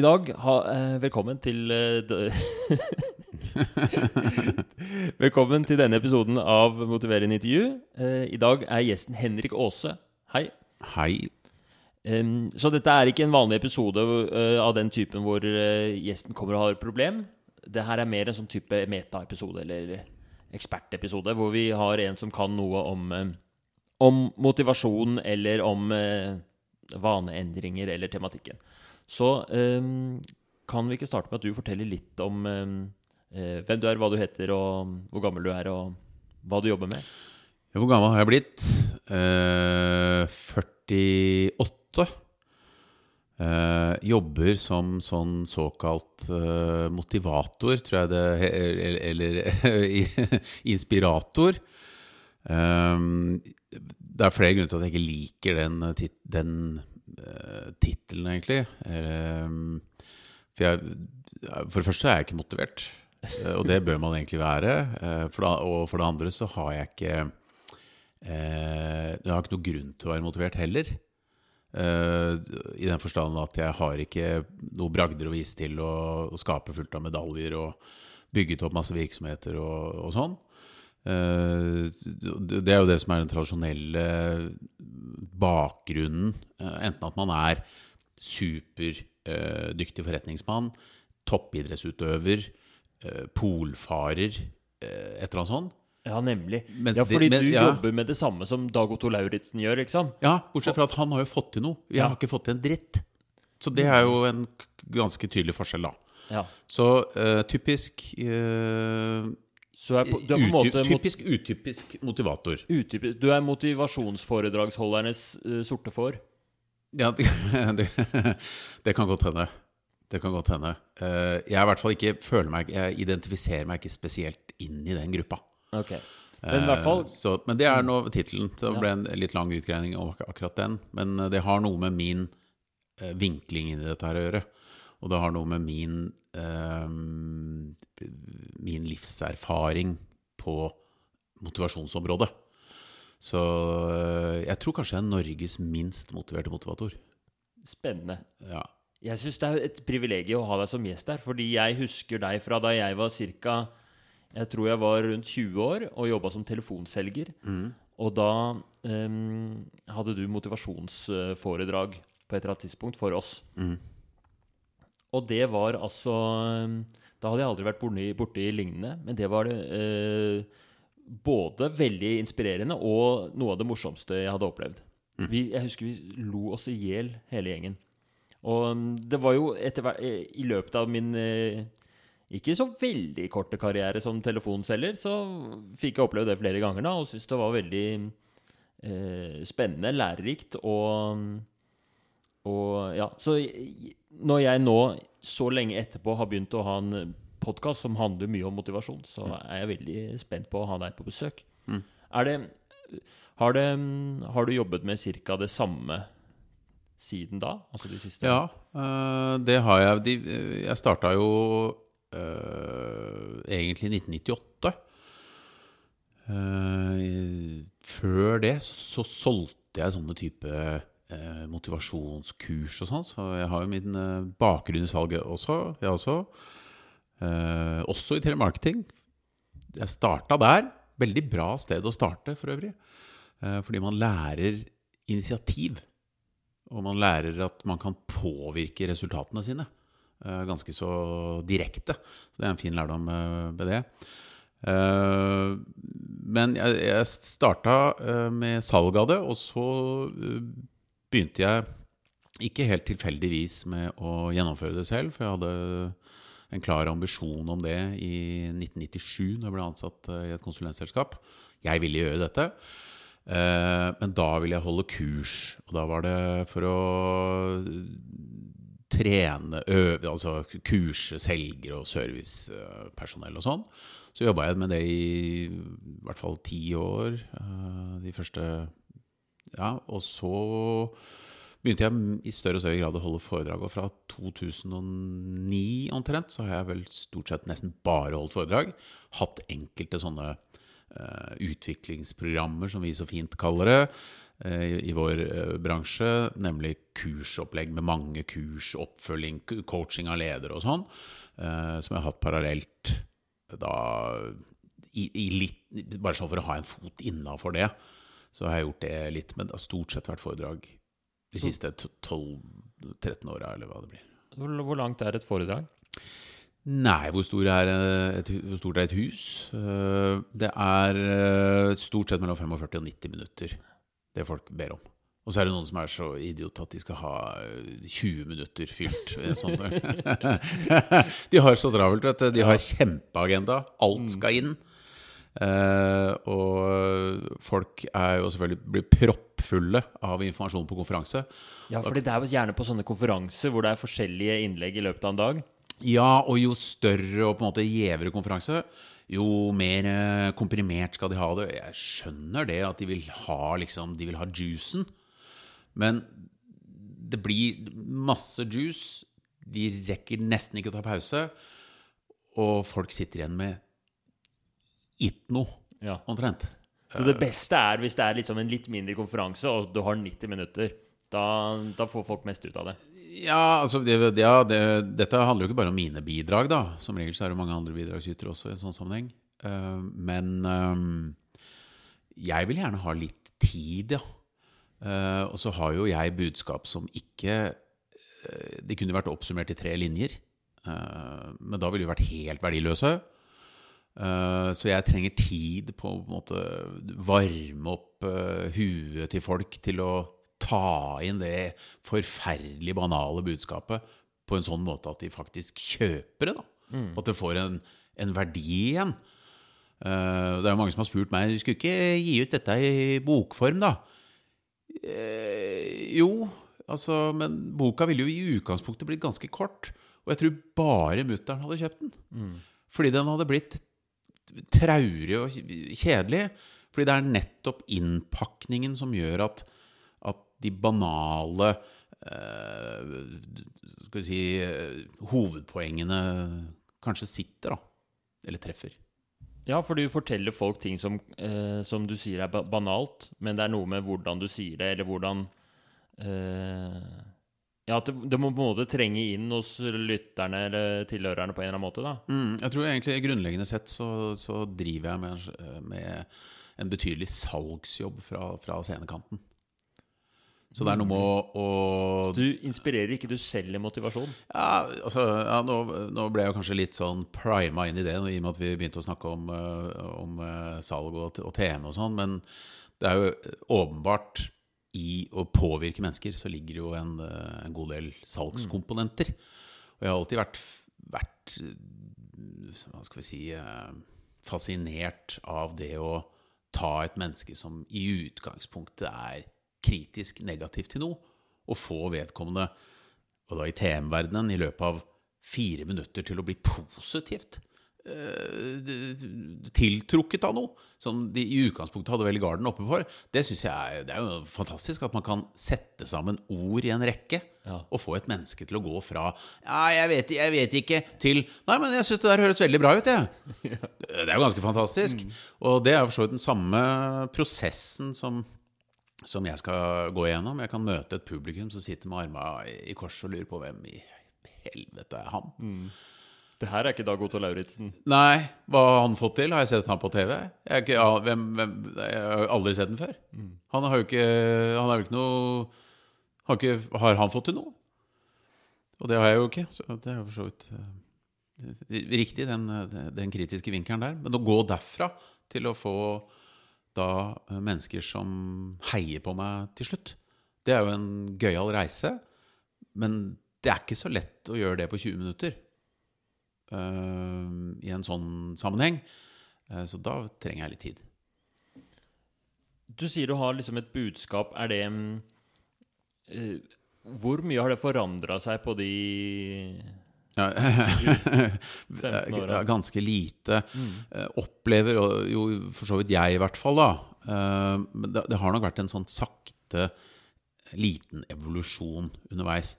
I dag, ha, eh, velkommen til eh, Velkommen til denne episoden av Motiverende intervju. Eh, I dag er gjesten Henrik Aase. Hei. Hei. Så dette er ikke en vanlig episode av den typen hvor gjesten kommer og har et problem. Det her er mer en sånn type metaepisode eller ekspertepisode, hvor vi har en som kan noe om, om motivasjon eller om vaneendringer eller tematikken. Så em, kan vi ikke starte med at du forteller litt om em, eh, hvem du er, hva du heter, og hvor gammel du er, og hva du jobber med? Hvor gammel har jeg blitt? Eh, 48. Eh, jobber som sånn såkalt eh, motivator, tror jeg det Eller, eller inspirator. Eh, det er flere grunner til at jeg ikke liker den, tit den eh, tittelen, egentlig. Eh, for, jeg, for det første er jeg ikke motivert. Eh, Og det bør man egentlig være. Eh, For det, og for det andre så har jeg ikke eh, Jeg har ikke noe grunn til å være motivert heller. Eh, I den forstand at jeg har ikke noe bragder å vise til og, å skape fullt av medaljer og bygget opp masse virksomheter og, og sånn. Eh, det det er jo det som er den tradisjonelle bakgrunnen. eh, Enten at man er superdyktig forretningsmann, toppidrettsutøver, eh, polfarer, eh, et eller annet sånt. Ja, nemlig. Mens ja, fordi men- du ja. jobber med det samme som Dag Otto Lauritzen gjør, liksom. Ja, bortsett fra at han har jo fått til noe. Jeg Ja. har ikke fått til en dritt. Så det er jo en ganske tydelig forskjell, da. Ja. Så uh, typisk eh, Så er på, du er på en måte Typisk utypisk motivator. utypisk, Du er motivasjonsforedragsholdernes uh, sorte får. Ja, det, det, det kan godt hende. Det kan godt hende. Uh, jeg er i hvert fall ikke føler meg Jeg identifiserer meg ikke spesielt inn i den gruppa. Okay. Men i hvert fall uh, så, men det er nå tittelen. Det ble en litt lang utgreining om akkurat den. Men det har noe med min vinkling inn i dette her å gjøre. Og det har noe med min eh, min livserfaring på motivasjonsområdet. Så eh, jeg tror kanskje jeg er Norges minst motiverte motivator. spennende. Ja. Jeg syns det er et privilegium å ha deg som gjest her, fordi jeg husker deg fra da jeg var ca. Jeg tror jeg var rundt 20 år og jobba som telefonselger. Og da um, hadde du motivasjonsforedrag på et eller annet tidspunkt for oss. Og det var altså Da hadde jeg aldri vært borti, borti lignende, men det var eh, både veldig inspirerende og noe av det morsomste jeg hadde opplevd. Vi, jeg husker vi lo oss i hjel, hele gjengen. Og um, det var jo etter hvert eh, I løpet av min eh, ikke så veldig korte karriere som telefonselger, så fikk jeg oppleve det flere ganger da, og syntes det var veldig eh, spennende, lærerikt og og ja, så når jeg nå, så lenge etterpå, har begynt å ha en podkast som handler mye om motivasjon, så er jeg veldig spent på å ha deg på besøk. Er det har, det har du jobbet med ca. det samme siden da? Altså de siste Ja, eh, det har jeg. De, eh, jeg starta jo øh, egentlig i 1998. Uh, før det så, så solgte jeg sånne type motivasjonskurs og sånn, så jeg har jo min eh, bakgrunn i salget også. Jeg også. Eh, også i telemarketing. Jeg starta der. Veldig bra sted å starte, for øvrig. Eh, fordi man lærer initiativ. Og man lærer at man kan påvirke resultatene sine. eh, Ganske så direkte. Så det er en fin lærdom eh, med det. Eh, Men jeg, jeg starta eh, med salg av det, og så eh, begynte jeg ikke helt tilfeldigvis med å gjennomføre det selv, for jeg hadde en klar ambisjon om det i 1997, da jeg ble ansatt eh, i et konsulentselskap. Jeg ville gjøre dette. Eh, Men da ville jeg holde kurs, og da var det for å trene, øve, altså kurse selgere og servicepersonell og sånn. Så jobba jeg med det i, i hvert fall ti år. eh, De første Ja, og så begynte jeg i større og større grad å holde foredrag. Og fra 2009 omtrent så har jeg vel stort sett nesten bare holdt foredrag. Hatt enkelte sånne uh, utviklingsprogrammer, som vi så fint kaller det. eh, i, vår eh, bransje, nemlig kursopplegg med mange kurs, oppfølging, coaching av ledere og sånn, som jeg har hatt parallelt da i, i litt, Bare sånn for å ha en fot innafor det, så har jeg gjort det litt. Men det har stort sett vært foredrag de siste 12-13 åra, eller hva det blir. Hvor, langt er et foredrag? Nei, hvor, stor er eh, et, hvor stort er et hus? Eh, Det er eh, stort sett mellom 45 og 90 minutter, det folk ber om. Og så er det noen som er så idiot at de skal ha eh, 20 minutter fylt. Sånn. De har så travelt, vet du. De har kjempeagenda. Alt skal inn. Eh, og folk er jo selvfølgelig blir proppfulle av informasjon på konferanse. Ja, fordi det er jo gjerne på sånne konferanser hvor det er forskjellige innlegg i løpet av en dag. Ja, og jo større og på en måte gjevere konferanse, jo mer eh, komprimert skal de ha det. Jeg skjønner det, at de vil ha, liksom, de vil ha juicen. Men det blir masse juice. De rekker nesten ikke å ta pause. Og folk sitter igjen med ikke noe, Ja. omtrent. Så det beste er hvis det er liksom en litt mindre konferanse, og du har 90 minutter. Da, da får folk mest ut av det. Ja, altså det, ja, det, Dette handler jo ikke bare om mine bidrag, da. Som regel så er det mange andre bidragsytere også i en sånn sammenheng. Uh, men eh, jeg vil gjerne ha litt tid, ja. Uh, og så har jo jeg budskap som ikke Det De kunne vært oppsummert i tre linjer. Men da ville de vært helt verdiløse. Eh, så jeg trenger tid på å måte varme opp eh, huet til folk til å ta inn det forferdelig banale budskapet på en sånn måte at de faktisk kjøper det. da At det får en, en verdi igjen. Eh, det er jo mange som har spurt meg skulle ikke gi ut dette i bokform, da? Jo, altså, men boka ville jo i utgangspunktet blitt ganske kort. Og jeg tror bare mutter'n hadde kjøpt den. Fordi den hadde blitt traurig og kjedelig. Fordi det er nettopp innpakningen som gjør at, at de banale eh, Skal vi si eh, hovedpoengene kanskje sitter, da. Eller treffer. Ja, for du forteller folk ting som, eh, som du sier er banalt, men det er noe med hvordan du sier det, eller hvordan eh, Ja, at det, det må på en måte trenge inn hos lytterne eller tilhørerne på en eller annen måte, da. Mm, jeg tror egentlig grunnleggende sett så, så driver jeg med, med en betydelig salgsjobb fra, fra scenekanten. Så det er noe med å, å Du inspirerer ikke, du selger motivasjon. Ja, altså, ja, nå, nå ble jeg kanskje litt sånn prima inn i det, i og med at vi begynte å snakke om, eh, om eh, salg og, og TM og sånn. Men det er jo åpenbart i å påvirke mennesker så ligger jo en, eh, en god del salgskomponenter. Og jeg har alltid vært, vært eh, hva skal vi si eh, fascinert av det å ta et menneske som i utgangspunktet er kritisk negativt til noe, og få vedkommende og da i TM-verdenen, i løpet av fire minutter til å bli positivt tiltrukket av noe som de i utgangspunktet hadde veldig garden oppe for. Det synes jeg er, det er jo fantastisk at man kan sette sammen ord i en rekke Ja. og få et menneske til å gå fra Ja, jeg vet, jeg vet ikke, til Nei, men jeg syns det der høres veldig bra ut, jeg. Det er jo ganske fantastisk. Og det er for så vidt den samme prosessen som som jeg skal gå igjennom. Jeg kan møte et publikum som sitter med armene i- kors og lurer på hvem i helvete er han. Det her er ikke Dag Otto Lauritzen. Nei, hva har han fått til? Har jeg sett han på TV? Jeg har, ikke, ja, hvem, hvem, jeg har aldri sett den før. Han har jo ikke Han har jo ikke noe har, ikke, har han fått til noe? Og det har jeg jo ikke. Så det er jo for så vidt uh, riktig, den, den kritiske vinkelen der. Men å gå derfra til å få da eh, mennesker som heier på meg til slutt, det er jo en gøyal reise. Men det er ikke så lett å gjøre det på 20 minutter i en sånn sammenheng. Eh, så da trenger jeg litt tid. Du sier du har liksom et budskap. Er det eh, Hvor mye har det forandra seg på de Ja, 15 år, ja, ja. ganske lite. Mm. Opplever jo for så vidt jeg, i hvert fall, da. Eh, Men det, det har nok vært en sånn sakte, liten evolusjon underveis.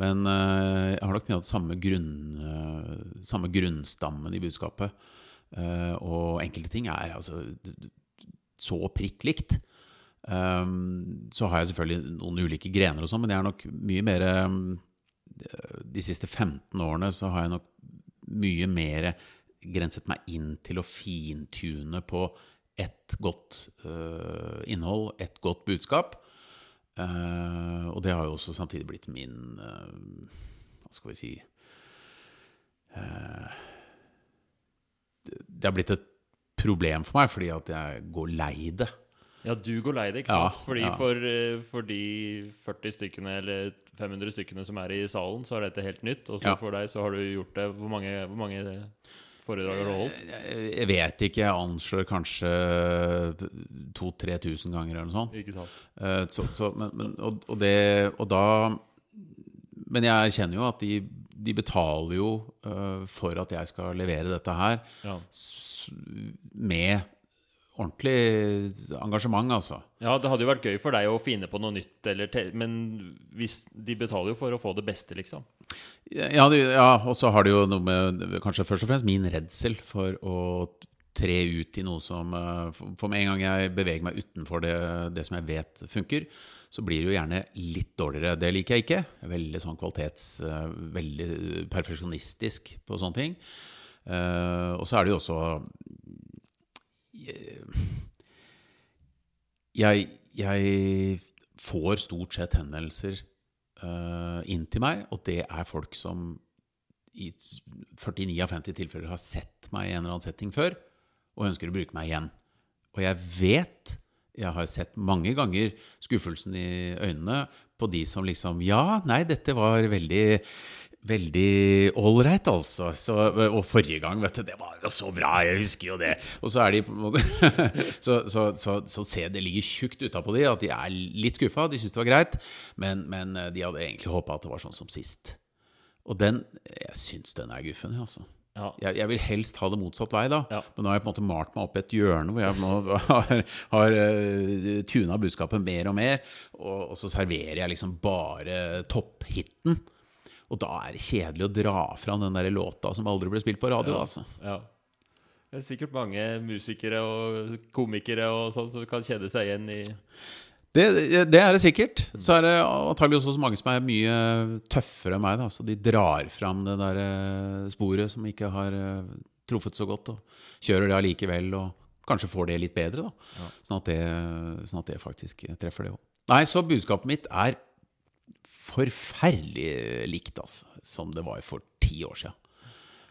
Men eh, jeg har nok mye av samme, grunn, eh, samme grunnstammen i budskapet. Eh, Og enkelte ting er altså så prikk likt. Så har jeg selvfølgelig noen ulike grener og sånn, men jeg er nok mye mer De siste 15 årene så har jeg nok mye mer grenset meg inn til å fintune på ett godt innhold, ett godt budskap. Uh, og det har jo også samtidig blitt min uh, Hva skal vi si det, det har blitt et problem for meg fordi at jeg går lei det. Ja, du går lei det, ikke Ja, sant? Fordi ja. for, eh, for de 40 stykkene eller 500 stykkene som er i salen, så er dette helt nytt. Og så Ja. for deg så har du gjort det Hvor mange, hvor mange foredrag har du holdt? Jeg, jeg vet ikke, jeg anslår kanskje 2000-3000 ganger eller noe sånt. Ikke sant? Eh, Så, så, men, men, og, og, det, og da Men jeg kjenner jo at de, de betaler jo eh, for at jeg skal levere dette her Ja. med ordentlig engasjement, altså. ja, det hadde jo vært gøy for deg å finne på noe nytt, men hvis, de betaler jo for å få det beste, liksom. Ja, det, ja og så har det jo noe med kanskje først og fremst min redsel for å tre ut i noe som eh, For med en gang jeg beveger meg utenfor det, det som jeg vet funker, så blir det jo gjerne litt dårligere. Det liker jeg ikke. Veldig sånn kvalitets... eh, Veldig perfeksjonistisk på sånne ting. Eh, og så er det jo også jeg, jeg får stort sett henvendelser uh, inn til meg, og det er folk som i 49 av 50 tilfeller har sett meg i en eller annen setting før, og ønsker å bruke meg igjen. Og jeg vet, jeg har sett mange ganger skuffelsen i øynene på de som liksom Ja, nei, dette var veldig Veldig ålreit, altså. Så, og forrige gang, vet du, det var jo så bra. Jeg husker jo det. Og så er de på en måte Så, så, så, så ser jeg det ligger tjukt utapå de at de er litt skuffa. De syns det var greit, men, men de hadde egentlig håpa at det var sånn som sist. Og den Jeg syns den er guffen, altså. Ja. Jeg, jeg vil helst ha det motsatt vei, da. Ja. Men nå har jeg på en måte malt meg opp i et hjørne hvor jeg nå har, har uh, tuna budskapet mer og mer. Og, og så serverer jeg liksom bare topphiten. Og da er det kjedelig å dra fram den der låta som aldri ble spilt på radio. Ja. altså. Ja. Det er sikkert mange musikere og komikere og sånn som kan kjede seg igjen i Det, det er det sikkert. Så er det antagelig også mange som er mye tøffere enn meg. da, Så de drar fram det der eh, sporet som ikke har eh, truffet så godt, og kjører det allikevel. Og kanskje får det litt bedre, da. Ja. Sånn, at det, sånn at det faktisk treffer det òg. Nei, så budskapet mitt er forferdelig likt, altså. Som det var for ti år siden.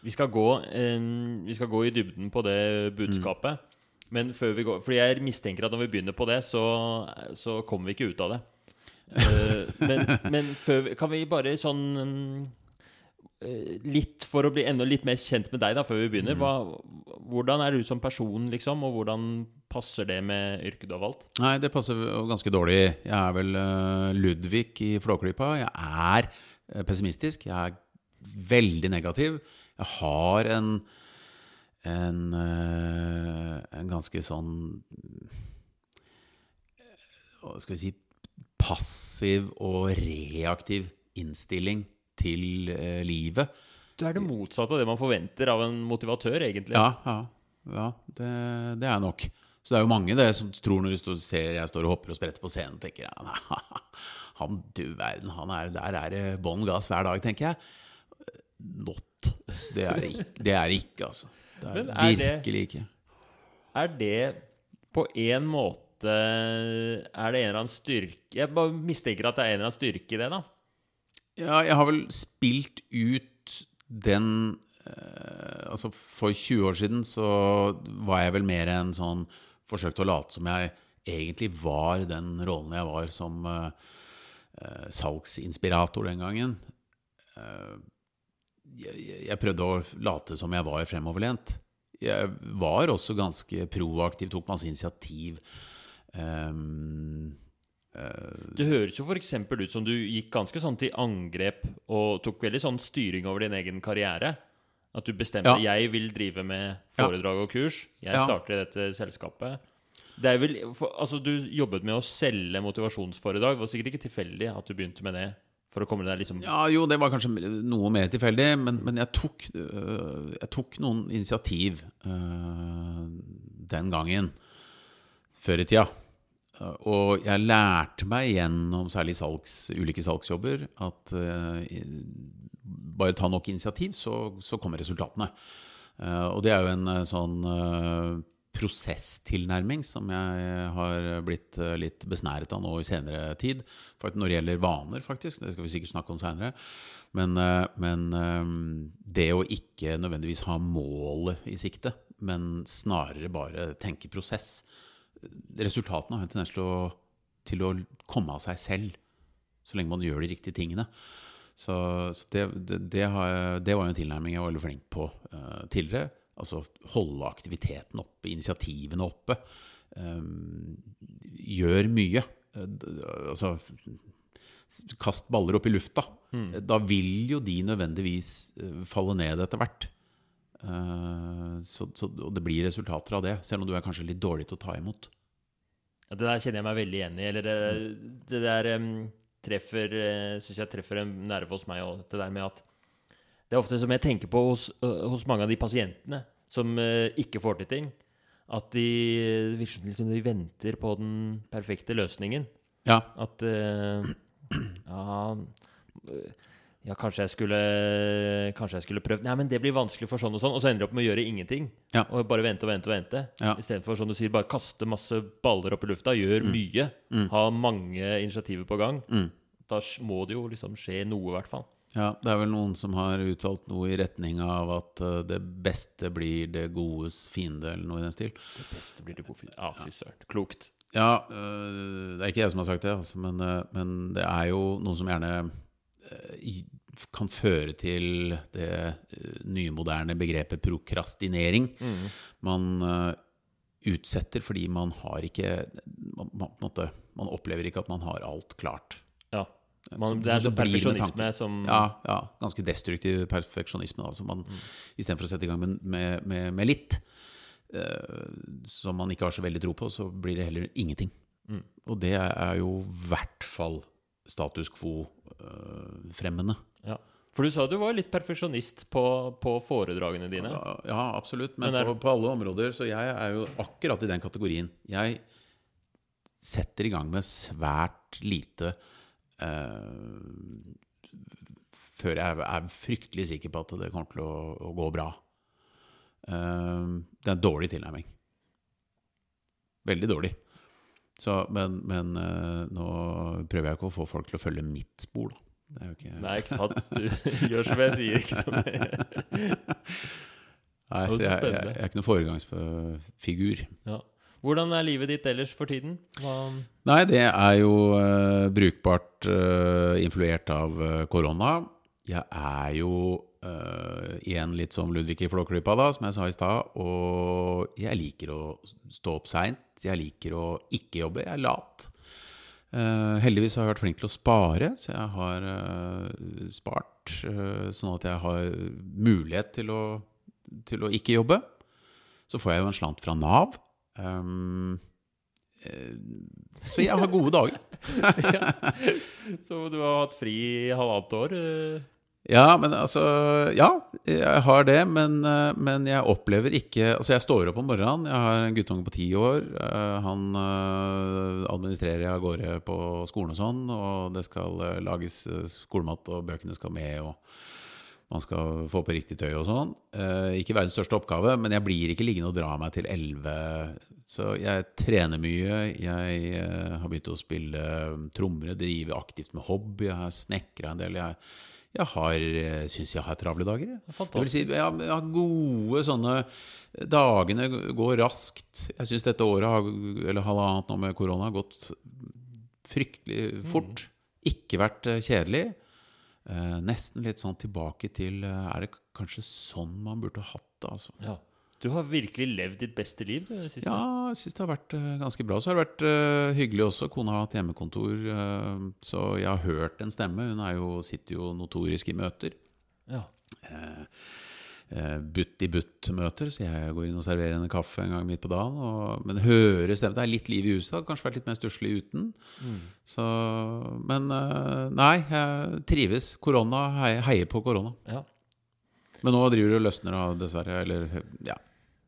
Vi skal gå, eh, vi skal gå i dybden på det budskapet. Men før vi går Fordi jeg mistenker at når vi begynner på det, så, så kommer vi ikke ut av det. Uh, men, men før vi, kan vi bare sånn mm, eh, Litt for å bli enda litt mer kjent med deg da før vi begynner. Hva, hvordan er du som person, liksom? Og hvordan passer det med yrket du har valgt? Nei, det passer ganske dårlig. Jeg er vel eh, Ludvig i Flåklypa. Jeg er eh, pessimistisk. Jeg er veldig negativ. Jeg har en en, eh, en ganske sånn Hva skal vi si Passiv og reaktiv innstilling til eh, livet. Du er det motsatte av det man forventer av en motivatør, egentlig. Ja, ja, ja det, det er nok. Så det er jo mange det som tror når de ser jeg står og hopper og spretter på scenen, tenker jeg «Nei, Han du verden, han er, der er det bånn gass hver dag, tenker jeg. Not. Det er det ikke, det er ikke altså. Det er, er det- virkelig ikke. Er det på en måte Er det en eller annen styrke Jeg bare mistenker at det er en eller annen styrke i det, da. Ja, jeg har vel spilt ut den eh, Altså, for 20 år siden så var jeg vel mer en sånn Forsøkte å late som jeg egentlig var den rollen jeg var som uh, salgsinspirator den gangen. Uh, jeg, jeg prøvde å late som jeg var fremoverlent. Jeg var også ganske proaktiv, tok masse initiativ. Um, Det høres jo f.eks. ut som du gikk ganske sånn til angrep og tok veldig sånn styring over din egen karriere. At du bestemte Ja. jeg vil drive med foredrag og kurs. Jeg Ja. starter i dette selskapet. Det er vel, for, altså Du jobbet med å selge motivasjonsforedrag. Det var sikkert ikke tilfeldig at du begynte med det for å komme deg liksom Ja, jo, det var kanskje noe mer tilfeldig, men, men jeg, tok, øh, jeg tok noen initiativ øh, den gangen. Før i tida. Og jeg lærte meg gjennom særlig salgs, ulike salgsjobber at i- bare ta nok initiativ, så, så kommer resultatene. Eh, og det er jo en eh, sånn eh, prosesstilnærming som jeg har blitt litt besnæret av nå i senere tid. Når det gjelder vaner, faktisk, det skal vi sikkert snakke om seinere. Men, men det å ikke nødvendigvis ha målet i sikte, men snarere bare tenke prosess resultatene har en tendens til å, til å komme av seg selv, så lenge man gjør de riktige tingene. Så, så det, det, det, har, det var en tilnærming jeg var veldig flink på uh, tidligere. Altså holde aktiviteten oppe, initiativene oppe. Um, gjør mye. Uh, altså Kast baller opp i lufta. Mm. Da vil jo de nødvendigvis falle ned etter hvert. Uh, så, så, og det blir resultater av det, selv om du er kanskje litt dårlig til å ta imot. Ja, det der kjenner jeg meg veldig igjen i. Eller det, det der em, treffer synes jeg treffer en nerve hos meg òg. Det der med at Det er ofte som jeg tenker på hos, øh, hos mange av de pasientene som øh, ikke får til ting. At de virker som liksom de venter på den perfekte løsningen. Ja, At uh, Ja ja, kanskje jeg skulle Kanskje jeg skulle prøvd Nei, men det blir vanskelig for sånn og sånn. Og så ender du opp med å gjøre ingenting. Ja. Og bare vente og vente og vente. Ja. Istedenfor, som du sier, bare kaste masse baller opp i lufta. Gjør mye. Ha mange initiativer på gang. Mm. Da må det jo liksom skje noe, i hvert fall. ja, det er vel noen som har uttalt noe i retning av at eh, det beste blir det godes fiende, eller noe i den stil. Det beste blir det gode fiende. Ja, fy søren. Klokt. Ja, øh, det er ikke jeg som har sagt det, altså, men, øh, men det er jo noe som gjerne kan føre til det nymoderne begrepet prokrastinering. Man øh, utsetter fordi man har ikke man, man, på en måte, man opplever ikke at man har alt klart. Ja. Man, det er sånn perfeksjonisme som Ja, ja ganske destruktiv perfeksjonisme. Altså man, Istedenfor å sette i gang med, med, med, med litt, uh, som man ikke har så veldig tro på, så blir det heller ingenting. Og det er jo i hvert fall status quo-fremmende. ja. For du sa du var litt perfeksjonist på, på foredragene dine. ja, ja, absolutt. Men Men er- på, på alle områder. Så jeg er jo akkurat i den kategorien. Jeg setter i gang med svært lite eh, før jeg er fryktelig sikker på at det kommer til å, å gå bra. Eh, det er en dårlig tilnærming. Veldig dårlig. Så, men men eh, nå prøver jeg ikke å få folk til å følge mitt spor, da. Det er jo ikke Nei, ikke sant? Du gjør som jeg sier, ikke som jeg Nei, jeg, jeg, jeg er ikke noen foregangsfigur. ja. Hvordan er livet ditt ellers for tiden? Hva, Nei, det er jo uh, brukbart uh, influert av eh, korona. Jeg er jo igjen litt som Ludvig i Flåklypa, da, som jeg sa i stad. Og jeg liker å stå opp seint. Jeg liker å ikke jobbe. Jeg er lat. Uh, heldigvis har jeg vært flink til å spare, så jeg har uh, spart uh, sånn at jeg har mulighet til å, til å ikke jobbe. Så får jeg jo en slant fra Nav. Um, eh, så jeg har gode dager. så du har hatt fri i halvannet år? Eh, Ja, men altså Ja, jeg har det, men, eh, men jeg opplever ikke Altså, jeg står opp om morgenen. Jeg har en guttunge på ti år. eh, Han administrerer administrerer av gårde på skolen og sånn, og det skal eh, lages eh, skolemat, og bøkene skal med, og man skal få på riktig tøy og sånn. Eh, Ikke verdens største oppgave, men jeg blir ikke liggende og dra meg til elleve. Så jeg trener mye. Jeg eh, har begynt å spille trommer, drive aktivt med hobby. Jeg har snekra en del. Jeg, jeg har, syns jeg har travle dager. Det vil si, jeg har, jeg har gode sånne Dagene går raskt. Jeg syns dette året, har, eller halvannet nå med korona, har gått fryktelig fort. Ikke vært eh, kjedelig. Eh, nesten litt sånn tilbake til eh, Er det kanskje sånn man burde hatt det? Altså? Ja. Du har virkelig levd ditt beste liv du, siste. Ja, jeg syns det har vært eh, ganske bra. Så har det vært eh, hyggelig også. Kona har hatt hjemmekontor, eh, så jeg har hørt en stemme. Hun er jo, sitter jo notorisk i møter. Ja. eh, butt-i-butt-møter, så jeg går inn og serverer henne kaffe en gang midt på dagen. Og, men hører stemmen. Det er litt liv i huset. Hadde kanskje vært litt mer stusslig uten. Så, men nei, jeg trives. Korona, heier, heier på korona. ja. Men nå driver det og løsner, av dessverre. Eller ja,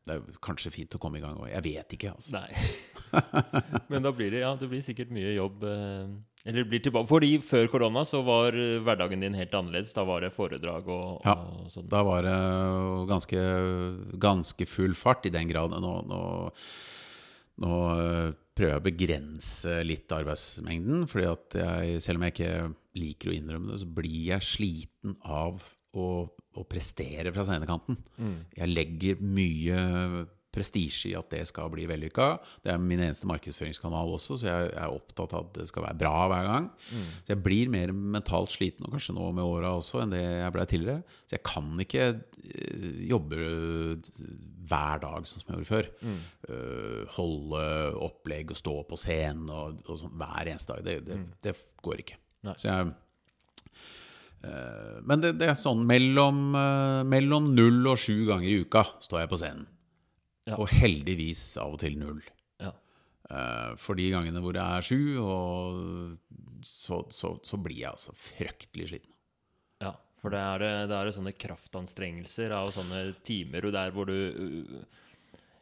det er jo kanskje fint å komme i gang òg. Jeg vet ikke, altså. Nei. Men da blir det ja, det blir sikkert mye jobb. eh, Eller det blir tilbake Fordi før korona så var eh, hverdagen din helt annerledes. Da var det foredrag og, Ja. sånn. Da var det ganske, ganske full fart i den grad. Nå, nå, nå øh, prøver jeg å begrense litt arbeidsmengden. fordi at jeg, selv om jeg ikke liker å innrømme det, så blir jeg sliten av å, å prestere fra scenekanten. Jeg legger mye prestisje i at det skal bli vellykka. Det er min eneste markedsføringskanal også, så jeg er opptatt av at det skal være bra hver gang. Så jeg blir mer mentalt sliten, og kanskje nå med åra også, enn det jeg ble tidligere. Så jeg kan ikke eh, jobbe hver dag sånn som jeg gjorde før. Eh, holde opplegg og stå på scenen og, og sånn hver eneste dag. Det, det, det går ikke. Nei. Så jeg eh, men det, det er sånn mellom, eh, mellom null og sju ganger i uka står jeg på scenen. Ja. Og heldigvis av og til null. Ja. Eh, For de gangene hvor det er sju, og så, så, så blir jeg altså fryktelig sliten. Ja, for det er, det er sånne kraftanstrengelser av sånne timer og der hvor du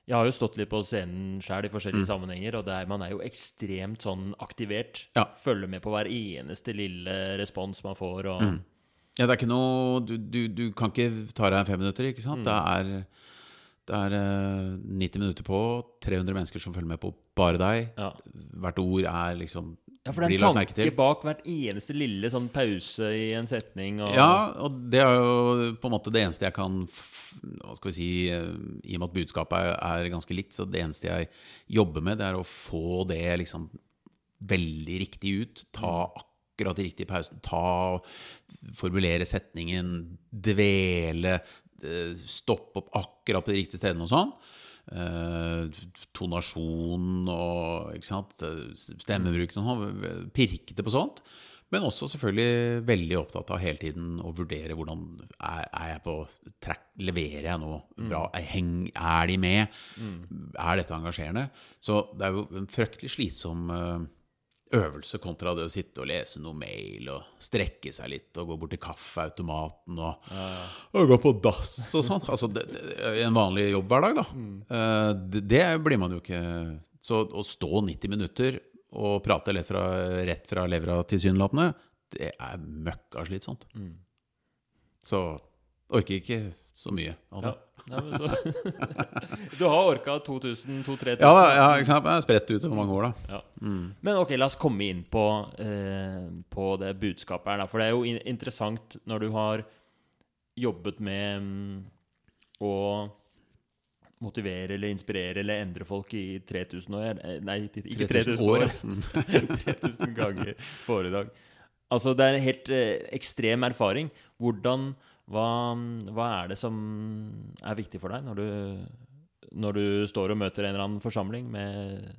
Jeg har jo stått litt på scenen sjøl i forskjellige sammenhenger, og der man er jo ekstremt sånn aktivert. Ja. Følger med på hver eneste lille respons man får. Og, Ja, det er ikke noe Du, du, du kan ikke ta deg fem minutter, ikke sant? Det er, det er eh, 90 minutter på, 300 mennesker som følger med på bare deg. ja. Hvert ord er liksom ja, for det er en tanke bak hvert eneste lille sånn pause i en setning. Og, Ja, og det er jo på en måte det eneste jeg kan Hva skal vi si eh, I og med at budskapet er, er ganske likt, så det eneste jeg jobber med, det er å få det liksom veldig riktig ut. Ta akkurat de riktige pausene. Ta Formulere setningen. Dvele. eh, Stoppe opp akkurat på de riktige stedene og sånn. Eh, tonasjon og ikke sant? stemmebruk. sånn. Pirkete på sånt. Men også selvfølgelig veldig opptatt av hele tiden å vurdere hvordan er, er jeg på track, Leverer jeg noe bra? Er, heng, er de med? Er dette engasjerende? Så det er jo en fryktelig slitsom eh, øvelse kontra det å sitte og lese noe mail og strekke seg litt og gå bort til kaffeautomaten og, og gå på dass og sånn. Altså det, det, I en vanlig jobbhverdag, da. Eh, det, det blir man jo ikke Så å stå 90 minutter og prate lett fra, rett fra levra tilsynelatende, det er møkka slitsomt. Så orker ikke så mye av det. Ja. Nei, men så, du har orka 2000-3000? Ja, ja, ikke sant? Jeg er spredt utover mange år, da. Ja. Men ok, la oss komme inn på, eh, på det budskapet her. Da. For det er jo in interessant når du har jobbet med mm, å motivere eller inspirere eller endre folk i 3000 år. Eh, Nei, ikke 3000 år. ja. Mm. 3000 ganger foredrag. Altså, det er en helt eh, ekstrem erfaring. Hvordan hva, hva er det som er viktig for deg når du, når du står og møter en eller annen forsamling med,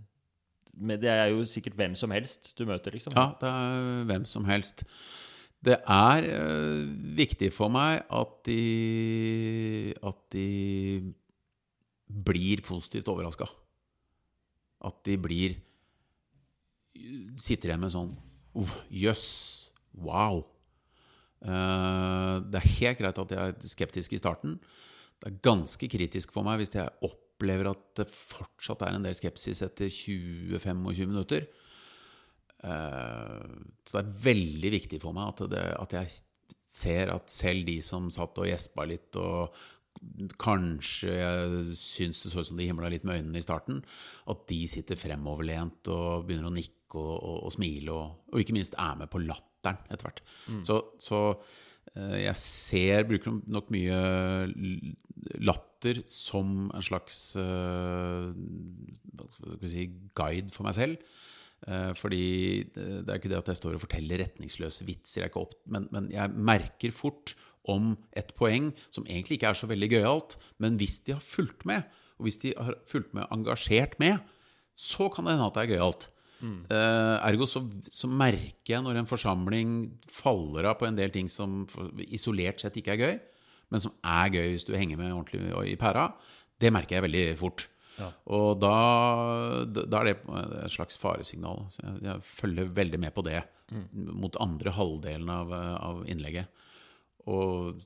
med Det er jo sikkert hvem som helst du møter, liksom. Ja, det er hvem som helst. Det er eh, viktig for meg at de At de blir positivt overraska. At de blir Sitter igjen med sånn oh, yes, wow. Eh, det er helt greit at jeg er skeptisk i starten. Det er ganske kritisk for meg hvis jeg opplever at det fortsatt er en del skepsis etter 20-25 minutter. Eh, så det er veldig viktig for meg at, det, at jeg ser at selv de som satt og gjespa litt og kanskje jeg syns det så ut som de himla litt med øynene i starten, at de sitter fremoverlent og begynner å nikke og, og, og smile, og, og ikke minst er med på latteren etter hvert. Så, så eh, jeg ser, bruker nok mye latter som en slags eh, si, guide for meg selv. Eh, Fordi det det er ikke det at jeg står og forteller retningsløse vitser, jeg er ikke opp, men, men jeg merker fort om et poeng som egentlig ikke er så veldig gøyalt, men hvis de har fulgt med, og hvis de har fulgt med engasjert med, så kan det hende at det er gøyalt. Eh, ergo så, så merker jeg når en forsamling faller av på en del ting som isolert sett ikke er gøy, men som er gøy hvis du henger med ordentlig i pæra. Det merker jeg veldig fort. Ja. Og da, da er det et slags faresignal. Så jeg, jeg følger veldig med på det mot andre halvdelen av, av innlegget. Og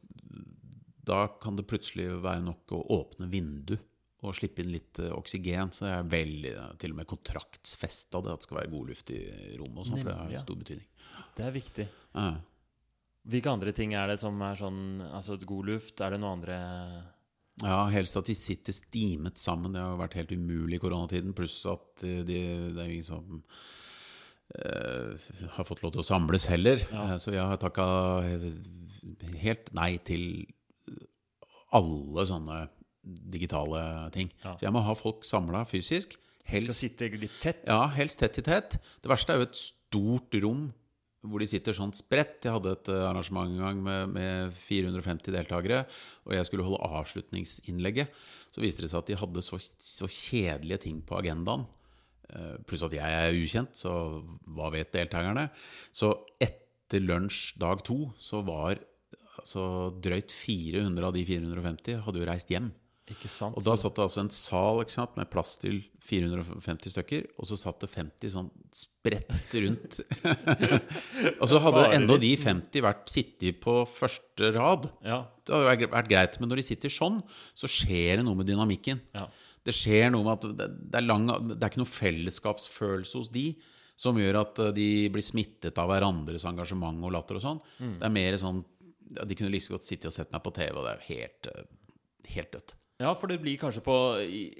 da kan det plutselig være nok å åpne vindu og slippe inn litt eh, oksygen. Så jeg er veldig, til og med kontraktsfesta det at det skal være god luft i rommet. og sånn, For det har stor betydning. Det er viktig. Ja. Hvilke andre ting er det som er sånn Altså god luft? Er det noe andre Ja, helst at de sitter stimet sammen. Det har vært helt umulig i koronatiden. Pluss at eh, de, det er jo ingen som har fått lov til å samles heller. Ja. Eh, så jeg har takka helt nei til alle sånne digitale ting. Ja. Så jeg må ha folk samla fysisk. Skal sitte litt tett? ja, helst tett i tett. Det verste er jo et stort rom hvor de sitter sånn spredt. Jeg hadde et eh, arrangement en gang med, med 450 deltakere, og jeg skulle holde avslutningsinnlegget. Så viste det seg at de hadde så, så kjedelige ting på agendaen. Eh, Pluss at jeg er ukjent, så hva vet deltakerne? Så etter lunsj dag to så var altså drøyt 400 av de 450 hadde jo reist hjem. Ikke sant? Og da satt det altså en sal sant, med plass til 450 stykker, og så satt det 50 sånn spredt rundt. og så hadde enda de 50 vært sittet på første rad. ja, Det hadde vært greit, men når de sitter sånn, så skjer det noe med dynamikken. ja. Det skjer noe med at det, er lang, det er ikke noe fellesskapsfølelse hos de som gjør at eh, de blir smittet av hverandres engasjement og latter og sånn. Mm. Det er mer sånn De kunne like godt sitte og sett meg på TV, og det er helt, eh, helt dødt. Ja, for det blir kanskje på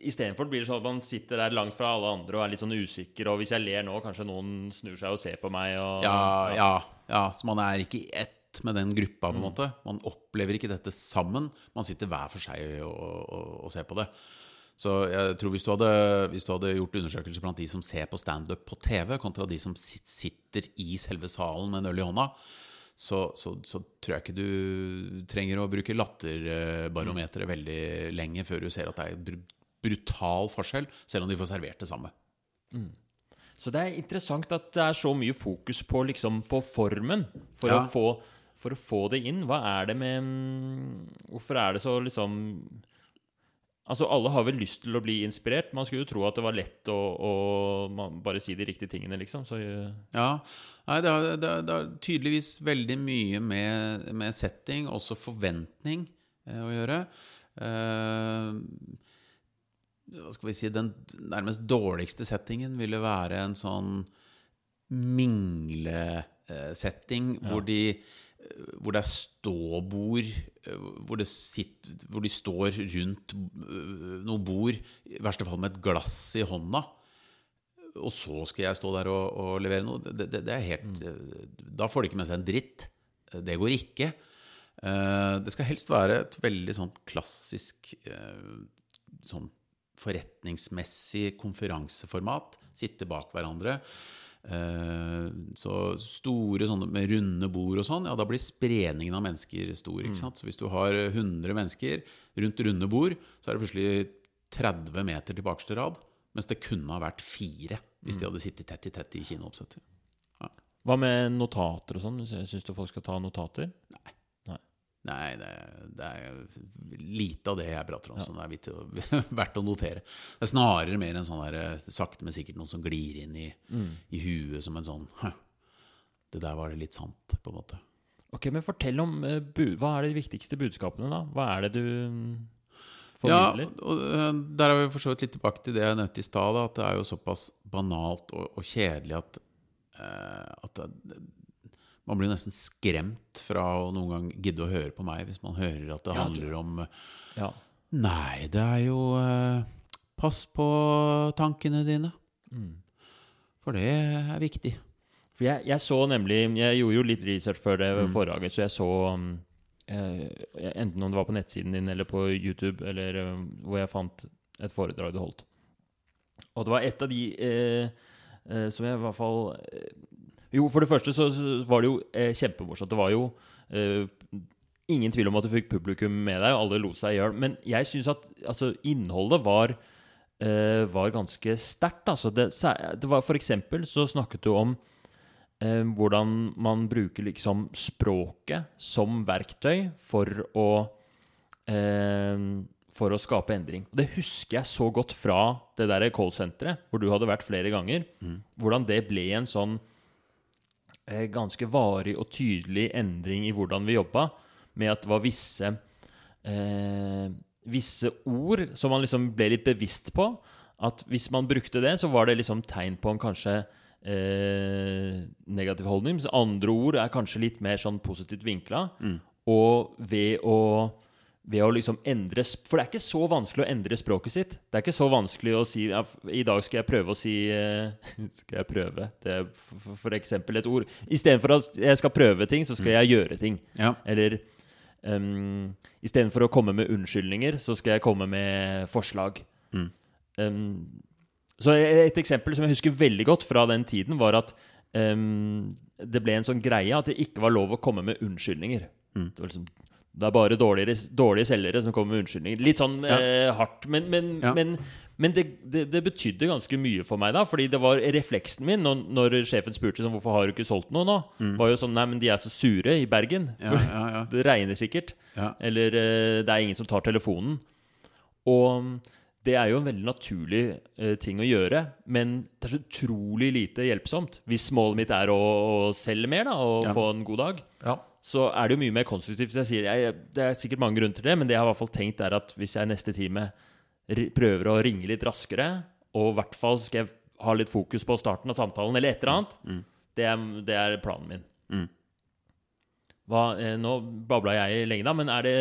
Istedenfor blir det sånn at man sitter der langt fra alle andre og er litt sånn usikker, og hvis jeg ler nå, kanskje noen snur seg og ser på meg og Ja, ja, ja, så man er ikke i ett med den gruppa, på en måte. Man opplever ikke dette sammen. Man sitter hver for seg og, og, og ser på det. Så jeg tror hvis du, hadde, hvis du hadde gjort undersøkelser blant de som ser på standup på TV, kontra de som sitter i selve salen med en øl i hånda, så, så, så tror jeg ikke du trenger å bruke latterbarometeret veldig lenge før du ser at det er br- brutal forskjell, selv om de får servert det samme. Så det er interessant at det er så mye fokus på, liksom, på formen for, Ja. å få, for å få det inn. Hva er det med mm, Hvorfor er det så liksom Altså, alle har vel lyst til å bli inspirert. Man skulle jo tro at det var lett å, å bare si de riktige tingene, liksom. Så øh, Ja, nei, det, har, det, har- det har tydeligvis veldig mye med, med setting, også forventning, eh, å gjøre. Eh, hva skal vi si Den nærmest dårligste settingen ville være en sånn minglesetting hvor de hvor det er ståbord, eh, hvor, det sitter, hvor de står rundt eh, noe bord, i verste fall med et glass i hånda. Og så skal jeg stå der og, og levere noe. Det, det, det er helt Da får de ikke med seg en dritt. Det går ikke. Eh, Det skal helst være et veldig sånn klassisk eh, sånn forretningsmessig konferanseformat. Sitte bak hverandre. Eh, Så store sånne med runde bord og sånn, ja, da blir spredningen av mennesker stor. ikke sant? Så hvis du har 100 mennesker rundt runde bord, så er det plutselig 30 meter til bakerste rad. Mens det kunne ha vært fire hvis de hadde sittet tett i tett i kinooppsettet. Hva med notater og sånn? Syns du folk skal ta notater? Nei, det, det er lite av det jeg prater om som det er å, verdt å notere. Det er snarere mer en sånn der, eh, sakte, men sikkert noen som glir inn i, i huet som en sånn Det der var det litt sant, på en måte. Ok, men fortell om eh, Hva er de viktigste budskapene, da? Hva er det du mm, Ja, og eh, der er vi for så vidt litt tilbake til det jeg nevnte i stad, at det er jo såpass banalt og, og kjedelig at, at det, man blir nesten skremt fra å noen gang gidde å høre på meg hvis man hører at det Ja, handler om Ja. Nei, det er jo eh, Pass på tankene dine. Mm. For det er viktig. For jeg, jeg så nemlig Jeg gjorde jo litt research før det Mm. foredraget, så jeg så um, eh, Enten om det var på nettsiden din eller på YouTube, eller eh, hvor jeg fant et foredrag du holdt. Og det var et av de eh, eh, som jeg i hvert fall eh, Jo, for det første så, var det jo eh, kjempemorsomt. Det var jo eh, ingen tvil om at du fikk publikum med deg, og alle lot seg i hjel. Men jeg syns at altså, innholdet var eh, var ganske sterkt. Altså det, det var for eksempel så snakket du om eh, hvordan man bruker liksom språket som verktøy for å eh, for å skape endring. Og Det husker jeg så godt fra det der callsenteret, hvor du hadde vært flere ganger. Hvordan det ble en sånn ganske varig og tydelig endring i hvordan vi jobba, med at det var visse eh, visse ord som man liksom ble litt bevisst på. At hvis man brukte det, så var det liksom tegn på en kanskje eh, negativ holdning. Mens andre ord er kanskje litt mer sånn positivt vinkla. Og ved å, ved å liksom endre For det er ikke så vanskelig å endre språket sitt. Det er ikke så vanskelig å si ja, I dag skal jeg prøve å si eh, Skal jeg prøve? Det er for eksempel et ord. Istedenfor at jeg skal prøve ting, så skal jeg gjøre ting. Ja. Eller um, istedenfor å komme med unnskyldninger, så skal jeg komme med forslag. Um, så et eksempel som jeg husker veldig godt fra den tiden, var at um, det ble en sånn greie at det ikke var lov å komme med unnskyldninger. Det, var liksom, det er bare dårligere, dårlige selgere som kommer med unnskyldninger. Litt sånn Ja. eh, hardt, men, men, Ja. men, men det, det, det betydde ganske mye for meg da. Fordi det var refleksen min når, når sjefen spurte sånn, hvorfor har du ikke solgt noe nå. Var jo sånn Nei, men de er så sure i Bergen. Ja, ja, ja. Det regner sikkert. Ja. Eller eh, det er ingen som tar telefonen. Og mm, det er jo en veldig naturlig eh, ting å gjøre, men det er så utrolig lite hjelpsomt. Hvis målet mitt er å, å selge mer da, og Ja. få en god dag, ja. Så er det jo mye mer konstruktivt. Jeg sier, jeg, det er sikkert mange grunner til det, men det jeg har i hvert fall tenkt er at hvis jeg neste time prøver å ringe litt raskere, og i hvert fall skal jeg ha litt fokus på starten av samtalen, eller et eller annet, det, er, det er planen min. Mm. Hva, eh, nå babla jeg lenge, da, men er det,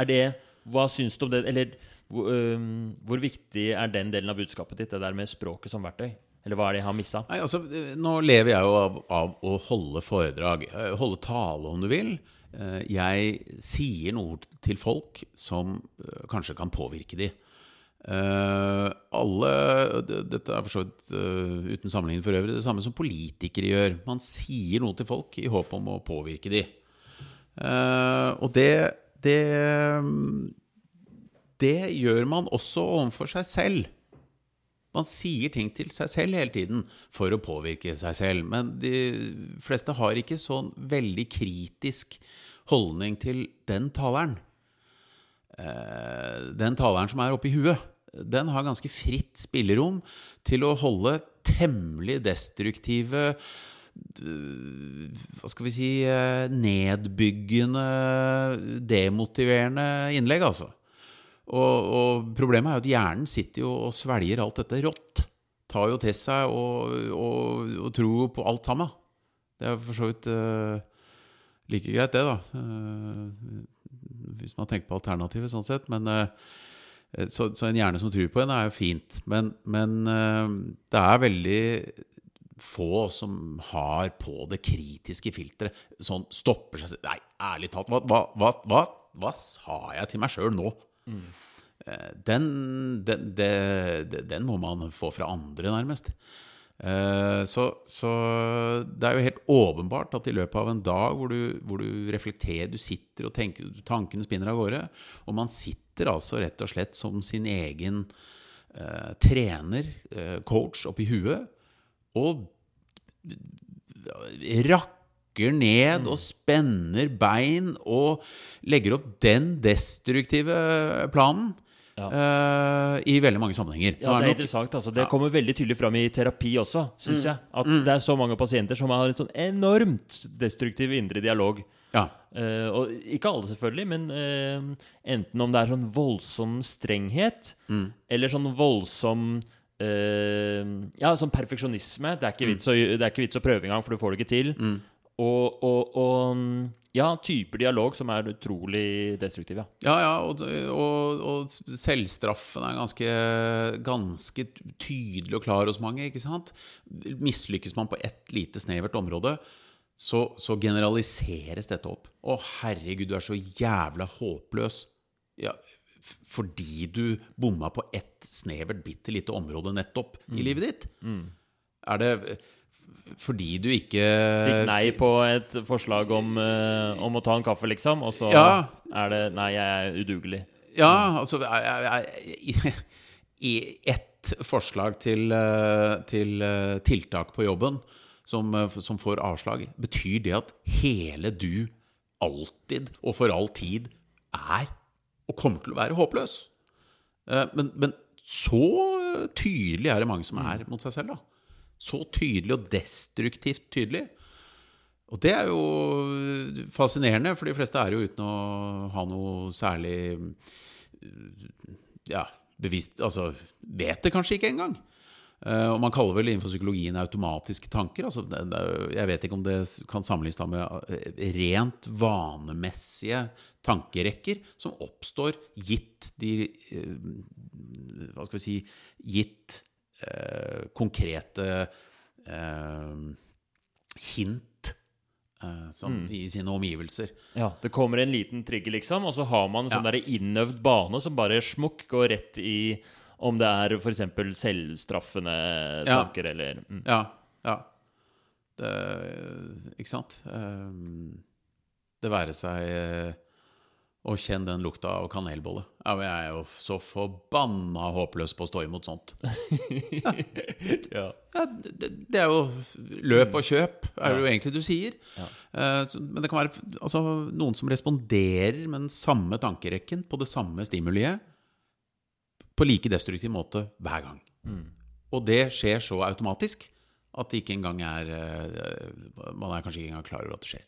er det Hva syns du om det? Eller hvor, øhm, hvor viktig er den delen av budskapet ditt, det der med språket som verktøy? Eller hva er det jeg har missa? Nei, altså, Nå lever jeg jo av, av å holde foredrag. eh, Holde tale, om du vil. Eh, Jeg sier noe til folk som eh, kanskje kan påvirke de. Alle Dette er for så vidt uten sammenligning for øvrig det samme som politikere gjør. Man sier noe til folk i håp om å påvirke de. Og det, det Det gjør man også overfor seg selv. Man sier ting til seg selv hele tiden for å påvirke seg selv. Men de fleste har ikke sånn veldig kritisk holdning til den taleren. Eh, Den taleren som er oppi huet, den har ganske fritt spillerom til å holde temmelig destruktive hva skal vi si eh, nedbyggende, demotiverende innlegg, altså. Og, og problemet er jo at hjernen sitter jo og svelger alt dette rått. Tar jo til seg og, og, og tror på alt sammen. Det er for så vidt uh, like greit, det, da. Uh, hvis man tenker på alternativet, sånn sett. Men, uh, så, så en hjerne som tror på en, er jo fint. Men, men det er veldig få som har på det kritiske filteret. Sånn stopper seg. Nei, ærlig talt, hva, hva, hva, hva sa jeg til meg sjøl nå? Eh, Den, den, den må man få fra andre, nærmest. Eh, Så, så det er jo helt åpenbart at i løpet av en dag hvor du, hvor du reflekterer, du sitter og tenker, tankene spinner av gårde, og man sitter altså rett og slett som sin egen eh, trener, eh, coach, oppi huet, og rakker ned og spenner bein og legger opp den destruktive planen Ja. Uh, i veldig mange sammenhenger. Ja, det er interessant. altså Det Ja. kommer veldig tydelig fram i terapi også, syns jeg. At det er så mange pasienter som har en sånn enormt destruktiv indre dialog. ja. Uh, og ikke alle, selvfølgelig, men uh, enten om det er sånn voldsom strenghet, eller sånn voldsom Ja, sånn perfeksjonisme. Det er, ikke vits å, det er ikke vits å prøve engang, for du får det ikke til. Og, og, og mm, ja, typer dialog som er utrolig destruktive. Ja. Ja, ja, og, og, og selvstraffen er ganske, ganske tydelig og klar hos mange. ikke sant? Mislykkes man på ett lite snevert område, så, så generaliseres dette opp. Å, herregud, du er så jævla håpløs. Ja, fordi du bomma på ett snevert, bitte lite område nettopp i livet ditt? Er det fordi du ikke Fikk nei på et forslag om, eh, om å ta en kaffe, liksom, og så Ja. er det Nei, jeg er udugelig. Ja, altså I ett forslag til, eh, til eh, tiltak på jobben som, som får avslag, betyr det at hele du alltid og for all tid er og kommer til å være håpløs? Men, men så tydelig er det mange som er mot seg selv, da. Så tydelig og destruktivt tydelig. Og det er jo fascinerende, for de fleste er jo uten å ha noe særlig ja, bevisst Altså vet det kanskje ikke engang. Eh, og man kaller vel innenfor psykologien automatiske tanker. Altså, jeg vet ikke om det kan sammenlignes da med eh, rent vanemessige tankerekker som oppstår gitt de eh, Hva skal vi si Gitt eh, konkrete eh, hint eh, som, i sine omgivelser. Ja, Det kommer en liten trigger, liksom, og så har man en sånn Ja. innøvd bane som bare smukk går rett i om det er f.eks. selvstraffende Ja. tanker eller mm. Ja. ja. Det, ikke sant? Um, det være seg eh, kjenn den lukta av kanelbolle. Ja, men jeg er jo så forbanna håpløs på å stå imot sånt. ja. Ja, det, det er jo løp og kjøp, er det jo egentlig du sier. Ja. Så, men det kan være altså, noen som responderer med den samme tankerekken på det samme stimuliet på like destruktiv måte hver gang. Og det skjer så automatisk at det ikke engang er eh, Man er kanskje ikke engang klar over at det skjer.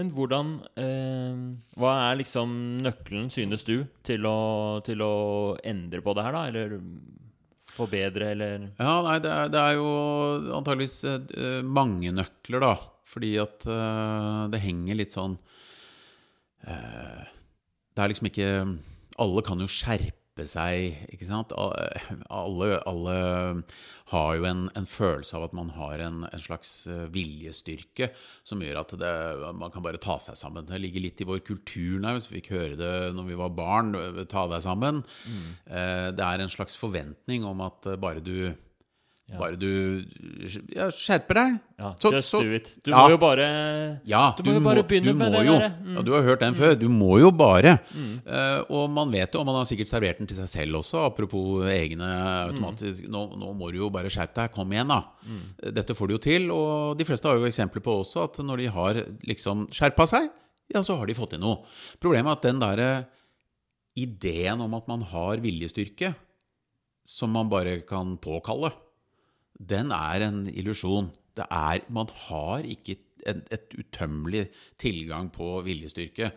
Men hvordan eh, Hva er liksom nøkkelen, synes du, til å, til å endre på det her, da? Eller forbedre, eller Ja, nei, det er, det er jo antageligvis eh, mange nøkler, da. Fordi at eh, det henger litt sånn eh, Det er liksom ikke Alle kan jo skjerpe seg, ikke sant? Alle, alle har jo en, en følelse av at man har en, en slags eh, viljestyrke som gjør at det, man kan bare ta seg sammen. Det ligger litt i vår kultur nærmest. Vi fikk høre det når vi var barn. Ta deg sammen. Mm. Det er en slags forventning om at eh, bare du bare du ja, skjerper deg. Ja, Så- just så- do it. Du Ja. må jo bare Ja, Du må jo bare begynne du med det jo, der, mm. Ja, du har hørt den før. Du må jo bare. Eh, og man vet jo, og man har sikkert servert den til seg selv også, apropos egne automatisk nå, nå må du jo bare skjerpe deg. Kom igjen, da. Dette får du jo til. Og de fleste har jo eksempler på også at når de har liksom skjerpa seg, ja, så har de fått til noe. Problemet er at den derre ideen om at man har viljestyrke, som man bare kan påkalle, den er en illusjon. Det er, man har ikke et, et utømmelig tilgang på viljestyrke.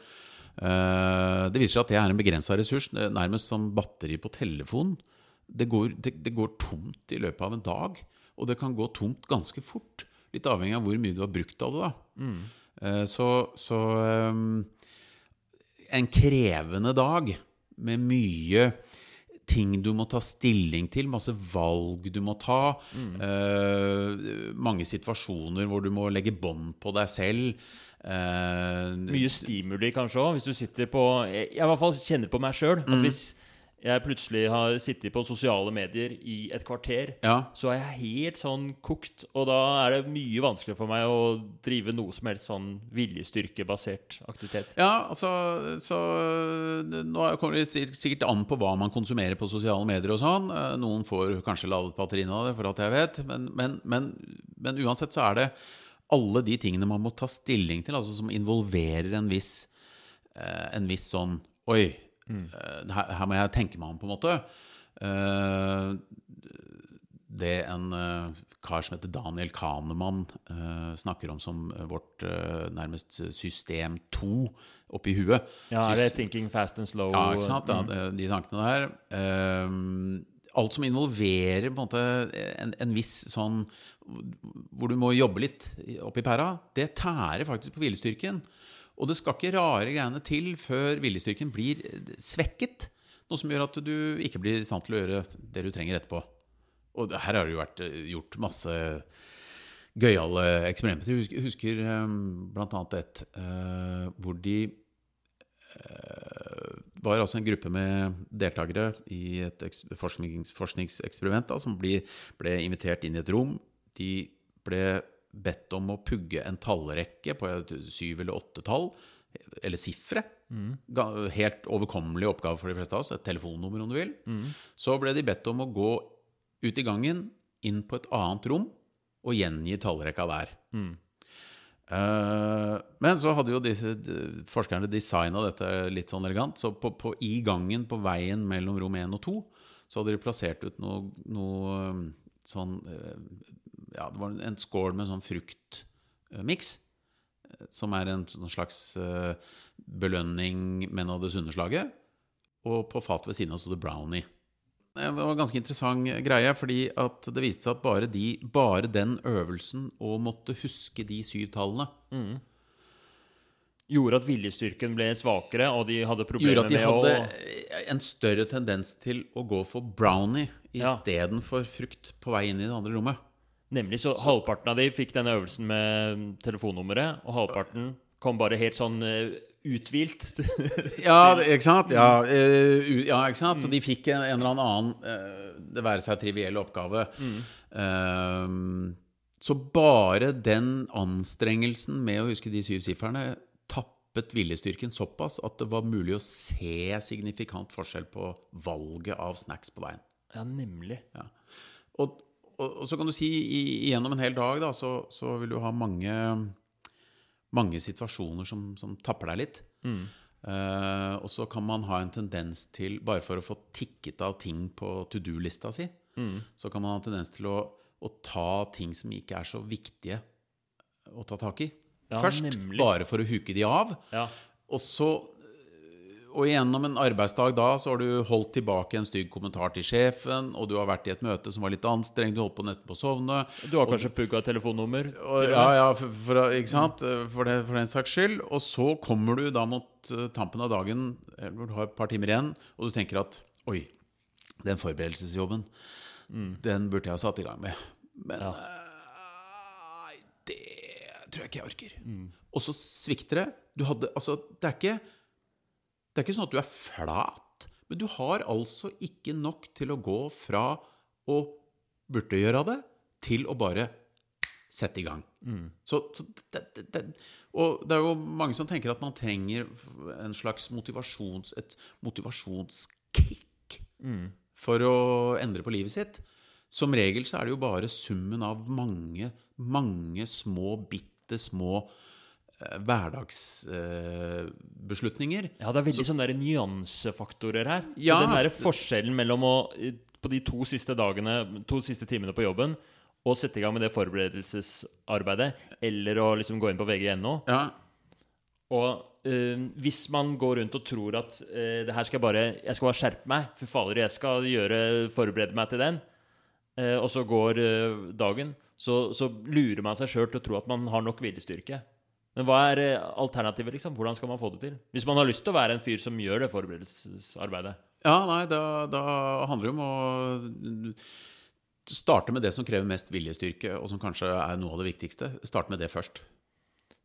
Eh, det viser seg at det er en begrensa ressurs, eh, nærmest som batteri på telefonen. Det går, det, det går tomt i løpet av en dag, og det kan gå tomt ganske fort. Litt avhengig av hvor mye du har brukt av det. da. Mm. så så um, en krevende dag med mye ting du må ta stilling til, masse valg du må ta. eh, mange situasjoner hvor du må legge bånd på deg selv. eh, Mye stimuli kanskje òg, hvis du sitter på Jeg, jeg i hvert fall kjenner på meg sjøl Mm. at hvis jeg plutselig har sittet på sosiale medier i et kvarter, ja, så er jeg helt sånn kokt. Og da er det mye vanskeligere for meg å drive noe som helst sånn viljestyrkebasert aktivitet. Ja, altså så, Nå kommer det sikkert an på hva man konsumerer på sosiale medier og sånn. Eh, Noen får kanskje ladet batteriene av det, for alt jeg vet. Men, men, men, men uansett så er det alle de tingene man må ta stilling til, altså som involverer en viss eh, En viss sånn Oi, eh, her, her må jeg tenke meg om, på en måte. Eh, det en eh, kar som heter Daniel Kahneman snakker om som vårt nærmest system 2 oppi huet. Ja, er det 'thinking fast and slow'? ja, ikke sant? Ja, Mm. de tankene der. Alt som involverer på en måte en, en viss sånn Hvor du må jobbe litt oppi pæra, det tærer faktisk på viljestyrken. Og det skal ikke rare greiene til før viljestyrken blir svekket. Noe som gjør at du ikke blir i stand til å gjøre det du trenger etterpå. Og her har det jo vært eh, gjort masse gøyale eksperimenter. Jeg husker, blant annet et eh, hvor de var altså en gruppe med deltakere i et forsknings, forskningseksperiment da, som ble, ble invitert inn i et rom. De ble bedt om å pugge en tallrekke på et syv- eller åtte tall, eller sifre. Mm. Helt overkommelig oppgave for de fleste av oss. Et telefonnummer, om du vil. Så ble de bedt om å gå ut i gangen, inn på et annet rom, og gjengi tallrekka der. Mm. men så hadde jo disse forskerne designa dette litt sånn elegant. Så på, på, i gangen på veien mellom rom 1 og 2 så hadde de plassert ut noe, noe um, sånn eh, Ja, det var en skål med sånn fruktmiks. Som er en sånn slags belønning belønning, men av det sunne slaget. og på fatet ved siden av sto det brownie. Det var en ganske interessant greie, fordi at det viste seg at bare, de, bare den øvelsen å måtte huske de syv tallene Gjorde at viljestyrken ble svakere, og de hadde problemer med å gjorde at de hadde å en større tendens til å gå for brownie Ja. istedenfor frukt på vei inn i det andre rommet. Nemlig så halvparten av de fikk denne øvelsen med telefonnummeret, og halvparten kom bare helt sånn eh, uthvilt. Ja, ikke sant? Ja, uh, ja ikke sant? Så de fikk en, en eller annen uh, Det være seg triviell oppgave. Eh, så bare den anstrengelsen med å huske de syv sifrene tappet viljestyrken såpass at det var mulig å se signifikant forskjell på valget av snacks på veien. ja, nemlig. Ja. Og, og, så kan du si igjennom gjennom en hel dag da, så, så vil du ha mange, mange situasjoner som, som tapper deg litt. Eh, og så kan man ha en tendens til, bare for å få tikket av ting på to do-lista si, så kan man ha en tendens til å, å ta ting som ikke er så viktige å ta tak i. Ja, Først, nemlig. bare for å huke de av. Ja. Og så og gjennom en arbeidsdag da så har du holdt tilbake en stygg kommentar til sjefen, og du har vært i et møte som var litt anstrengt, du holdt på nesten på å sovne. Du har kanskje pugga telefonnummer? Og, ja, ja, for, for, ikke sant? For, det, for den saks skyld. Og så kommer du da mot eh, tampen av dagen, hvor du har et par timer igjen, og du tenker at oi, den forberedelsesjobben, den burde jeg ha satt i gang med. Men Ja. øh, det tror jeg ikke jeg orker. Og så svikter det. Du hadde, altså, det er ikke det er ikke sånn at du er flat, men du har altså ikke nok til å gå fra å burde gjøre det, til å bare sette i gang. Så, så det, det, det, og det er jo mange som tenker at man trenger en slags motivasjons, et motivasjonskick for å endre på livet sitt. Som regel så er det jo bare summen av mange, mange små, bitte små eh, hverdagsbeslutninger. Ja, det er veldig sånne der nyansefaktorer her. Ja, så den der forskjellen mellom å på de to siste dagene, to siste timene på jobben å sette i gang med det forberedelsesarbeidet, eller å liksom gå inn på vg.no. Ja, Og eh, hvis man går rundt og tror at eh, det her skal jeg bare Jeg skal bare skjerpe meg, for fader, jeg skal gjøre, forberede meg til den, eh, og så går eh, dagen, så, så lurer man seg sjøl til å tro at man har nok viljestyrke. Men hva er eh, alternativet, liksom? Hvordan skal man få det til? Hvis man har lyst til å være en fyr som gjør det forberedelsesarbeidet. ja nei, da, da handler det om å starte med det som krever mest viljestyrke, og som kanskje er noe av det viktigste. Start med det først.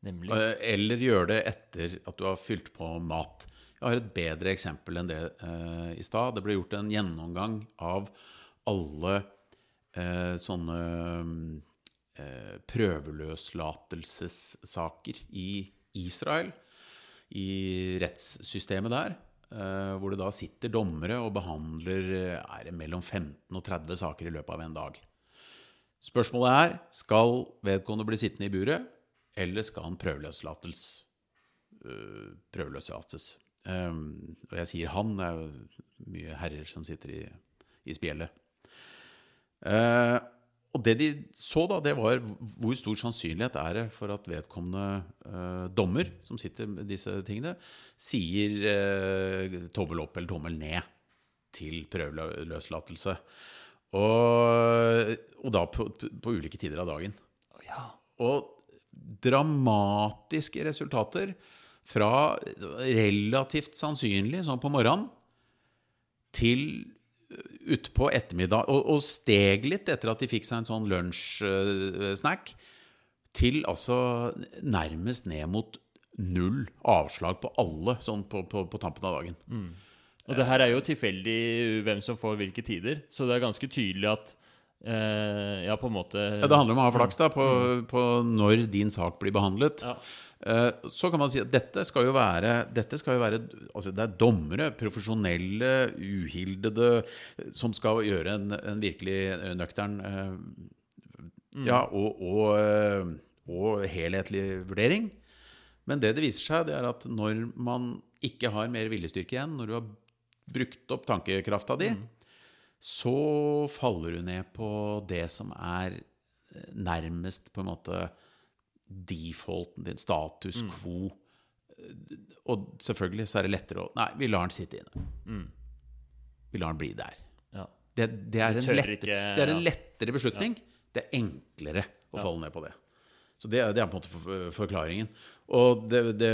Nemlig. Eh, Eller gjør det etter at du har fylt på mat. Jeg har et bedre eksempel enn det eh, i stad. Det ble gjort en gjennomgang av alle eh, sånne eh, prøveløslatelsessaker i Israel, i rettssystemet der. eh, hvor det da sitter dommere og behandler eh, er det mellom 15 og 30 saker i løpet av en dag. Spørsmålet er skal vedkommende bli sittende i buret, eller skal han prøveløslates? prøveløslates. Um, og jeg sier han, det er jo mye herrer som sitter i, i spjeldet. Og det de så, da, det var hvor stor sannsynlighet er det for at vedkommende eh, dommer, som sitter med disse tingene, sier eh, tommel opp eller tommel ned til prøveløslatelse. Og, og da på, på ulike tider av dagen. Ja. Og dramatiske resultater fra relativt sannsynlig sånn på morgenen til utpå ettermiddag. Og, og steg litt etter at de fikk seg en sånn lunsjsnack, til altså nærmest ned mot null avslag på alle sånn på, på, på tampen av dagen. Og det her er jo tilfeldig hvem som får hvilke tider, så det er ganske tydelig at eh, Ja, på en måte Ja, det handler om å ha flaks da, på, på når din sak blir behandlet. Ja. Eh, Så kan man si at dette skal jo være, dette skal jo være altså Det er dommere, profesjonelle, uhildede, som skal gjøre en, en virkelig nøktern eh, ja, og, og, eh, og helhetlig vurdering. Men det det viser seg, det er at når man ikke har mer viljestyrke igjen, når du har brukt opp tankekrafta di, så faller du ned på det som er eh, nærmest på en måte defaulten din, status quo. Og selvfølgelig så er det lettere å Nei, vi lar den sitte inne. Vi lar den bli der. Ja. Det, det, er, Du en tør lett, ikke- det er en lettere beslutning. Det er enklere å falle ned på det. Så det, det er på en måte for, forklaringen. Og det, det,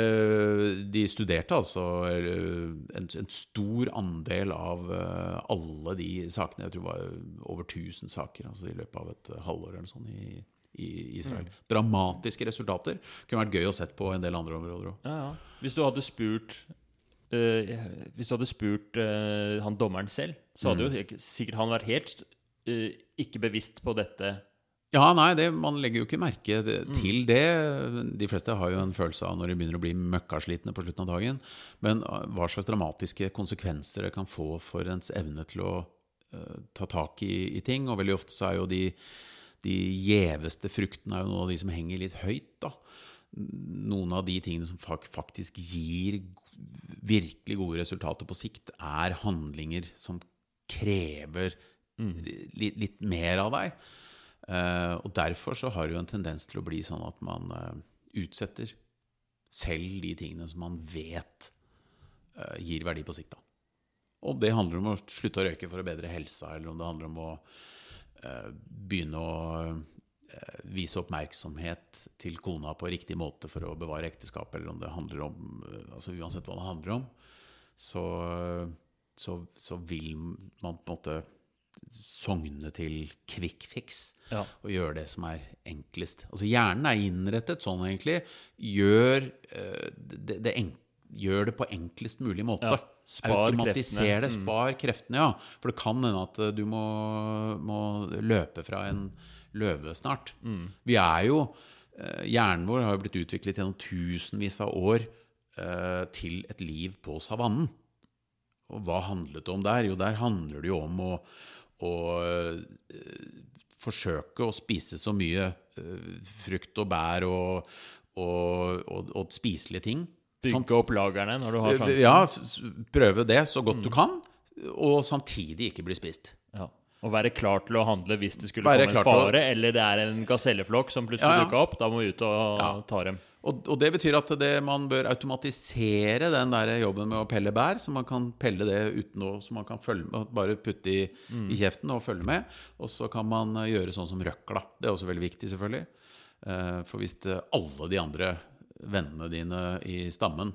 de studerte altså eh, en, en stor andel av eh, alle de sakene. Jeg tror det var over 1000 saker altså i løpet av et halvår eller sånn i, i Israel. Dramatiske resultater. Kunne vært gøy å sett på en del andre områder òg. Ja, ja. Hvis du hadde spurt øh, Hvis du hadde spurt øh, han dommeren selv, så hadde jo sikkert han vært helt øh, ikke bevisst på dette. Ja, nei, det, man legger jo ikke merke det, til det. De fleste har jo en følelse av når de begynner å bli møkkaslitne på slutten av dagen. Men uh, hva slags dramatiske konsekvenser det kan få for ens evne til å uh, ta tak i, i ting. Og veldig ofte så er jo de, de gjeveste fruktene er jo noen av de som henger litt høyt. da. Noen av de tingene som faktisk gir virkelig gode resultater på sikt, er handlinger som krever litt, litt mer av deg. Eh, og derfor så har det jo en tendens til å bli sånn at man eh, utsetter selv de tingene som man vet eh, gir verdi på sikt. da. Om det handler om å slutte å røyke for å bedre helsa, eller om det handler om å begynne å vise oppmerksomhet til kona på riktig måte for å bevare ekteskapet, eller om det handler om altså Uansett hva det handler om, så, så, så vil man på en måte sogne til quick fix Ja. og gjøre det som er enklest. Altså Hjernen er innrettet sånn, egentlig. Gjør, uh, det, det enk, gjør det på enklest mulig måte. Ja, spar Automatiser kreftene. det, spar kreftene, ja. For det kan hende at eh, du må, må løpe fra en løve snart. Vi er jo eh, Hjernen vår har jo blitt utviklet gjennom tusenvis av år uh, til et liv på savannen. Og hva handlet det om der? Jo, der handler det jo om å, å eh, forsøke å spise så mye eh, frukt og bær og, og, og, og spiselige ting. Bygge opp lagrene når du har sjansen. ja, prøve det så godt du kan, og samtidig ikke bli spist. Ja. Og være klar til å handle hvis det skulle Være komme en fare, å- eller det er en gaselleflokk som plutselig Ja, ja. dukker opp. Da må vi ut og Ja. ta dem. Og, og det betyr at det, man bør automatisere den der jobben med å pelle bær, så man kan pelle det uten å Så man kan følge bare putte i, i kjeften og følge med. Og så kan man eh, gjøre sånn som røkla. Det er også veldig viktig, selvfølgelig. Eh, For hvis det, alle de andre vennene dine i stammen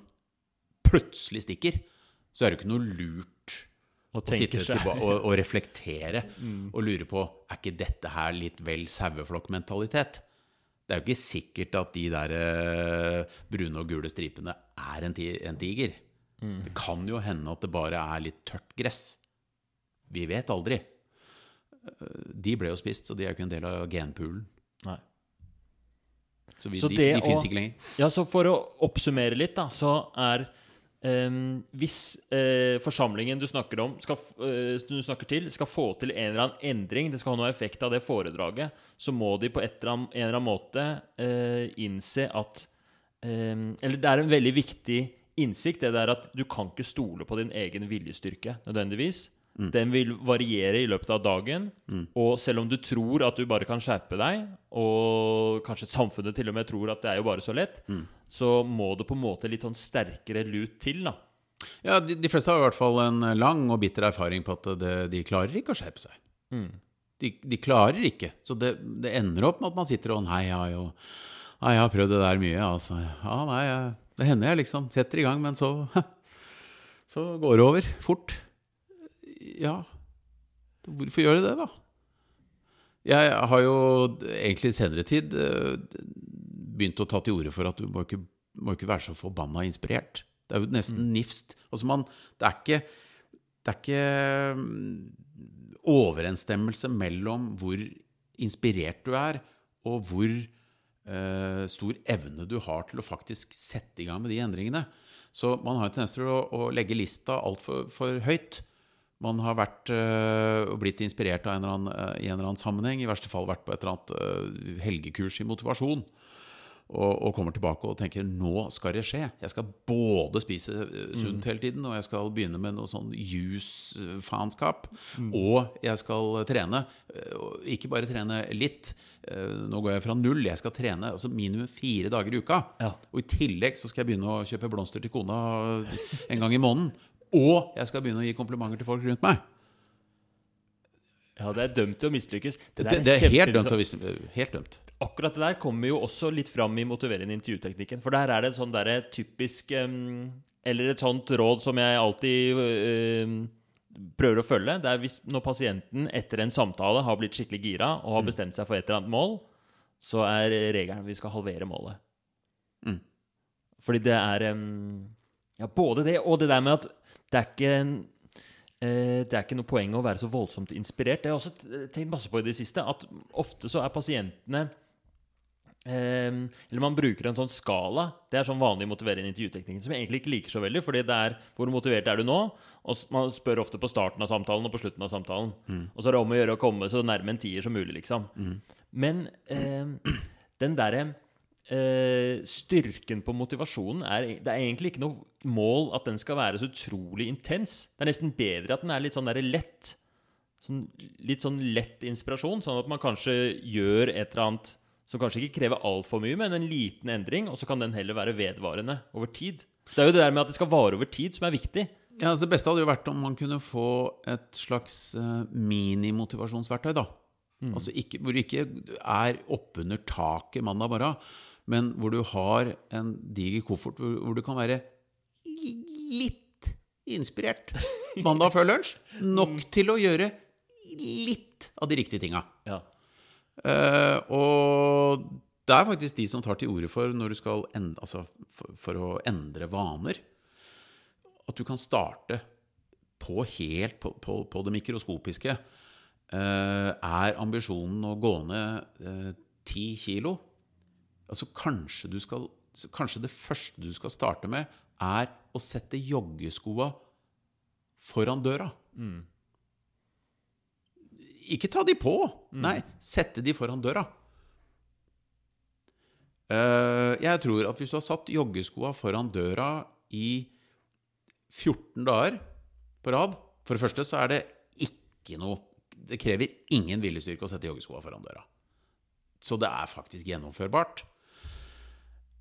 plutselig stikker, så er det ikke noe lurt Og sitte tenker seg tilba og, og reflektere og lure på Er ikke dette her litt vel saueflokkmentalitet. Det er jo ikke sikkert at de der eh, brune og gule stripene er en, ti en tiger. Det kan jo hende at det bare er litt tørt gress. Vi vet aldri. Eh, De ble jo spist, så de er jo ikke en del av genpoolen. Nei. Så, vi, Så de, de fins ikke lenger. Ja, så for å oppsummere litt, da, så er ehm, Hvis eh, forsamlingen du snakker om, skal, eh, du snakker til, skal få til en eller annen endring, det skal ha noe effekt av det foredraget, så må de på et eller annen, en eller annen måte eh, innse at ehm, Eller det er en veldig viktig innsikt, det der at du kan ikke stole på din egen viljestyrke nødvendigvis. Den vil variere i løpet av dagen. Og selv om du tror at du bare kan skjerpe deg, og kanskje samfunnet til og med tror at det er jo bare så lett, så må det på en måte litt sånn sterkere lut til, da. Ja, de, de fleste har i hvert fall en lang og bitter erfaring på at det, de klarer ikke å skjerpe seg. De, de klarer ikke. Så det, det ender opp med at man sitter og Nei, jeg har jo Nei, jeg har prøvd det der mye. Altså. Ja, nei, jeg, det hender jeg liksom setter i gang, men så Så går det over fort. Ja, hvorfor gjør det det, da? Jeg har jo egentlig i senere tid eh, begynt å ta til orde for at du må ikke, må ikke være så forbanna inspirert. Det er jo nesten nifst. Altså man, det er ikke, det er ikke mm, overensstemmelse mellom hvor inspirert du er, og hvor eh, stor evne du har til å faktisk sette i gang med de endringene. Så man har en tendens til å, å legge lista altfor for høyt. Man har vært øh, blitt inspirert av en eller annen, øh, i en eller annen sammenheng. I verste fall vært på et eller annet øh, helgekurs i motivasjon. Og, og kommer tilbake og tenker nå skal det skje. Jeg skal både spise øh, sunt hele tiden, og jeg skal begynne med noe sånn jusfaenskap. Og jeg skal trene. Øh, Ikke bare trene litt. Øh, Nå går jeg fra null. Jeg skal trene altså minimum fire dager i uka. Ja. Og i tillegg så skal jeg begynne å kjøpe blomster til kona en gang i måneden. Og jeg skal begynne å gi komplimenter til folk rundt meg. Ja, det er dømt til å mislykkes. Det, det, det, er helt dømt. å Helt dømt. Akkurat det der kommer jo også litt fram i motiverende intervjuteknikken. For der er det en sånn derre typisk Eller et sånt råd som jeg alltid em, prøver å følge. Det er hvis når pasienten etter en samtale har blitt skikkelig gira og har bestemt seg for et eller annet mål, så er regelen at vi skal halvere målet. Mm. Fordi det er Ja, både det og det der med at det er ikke Eh, det er ikke noe poeng å være så voldsomt inspirert. Det har jeg også tenkt masse på i det siste. At ofte så er pasientene Eller man bruker en sånn skala. Det er sånn vanlig motiverende intervjuteknikk som jeg egentlig ikke liker så veldig. fordi det er hvor motivert er du nå? Og man spør ofte på starten av samtalen og på slutten av samtalen. Og så er det om å gjøre å komme så nærme en tier som mulig, liksom. Men eh, den derre eh, styrken på motivasjonen er Det er egentlig ikke noe mål at den skal være så utrolig intens. Det er nesten bedre at den er litt sånn der lett. Sånn, litt sånn lett inspirasjon, sånn at man kanskje gjør et eller annet som kanskje ikke krever altfor mye, men en liten endring, og så kan den heller være vedvarende over tid. Det er jo det der med at det skal vare over tid, som er viktig. Ja, altså Det beste hadde jo vært om man kunne få et slags uh, minimotivasjonsverktøy. da. Altså ikke, Hvor du ikke er oppunder taket mandag morgen, men hvor du har en diger koffert hvor, hvor du kan være litt inspirert mandag før lunsj. Nok til å gjøre litt av de riktige tinga. Eh, og det er faktisk de som tar til orde for når du skal endre, altså for, for å endre vaner, at du kan starte på helt på, på, på det mikroskopiske. Uh, er ambisjonen å gå ned eh, ti kilo? Altså kanskje skal Kanskje det første du skal starte med, er å sette joggeskoa foran døra. Ikke ta de på! Nei, sette de foran døra. Eh, jeg tror at hvis du har satt joggeskoa foran døra i 14 dager på rad For det første så er det ikke noe Det krever ingen viljestyrke å sette joggeskoa foran døra. Så det er faktisk gjennomførbart.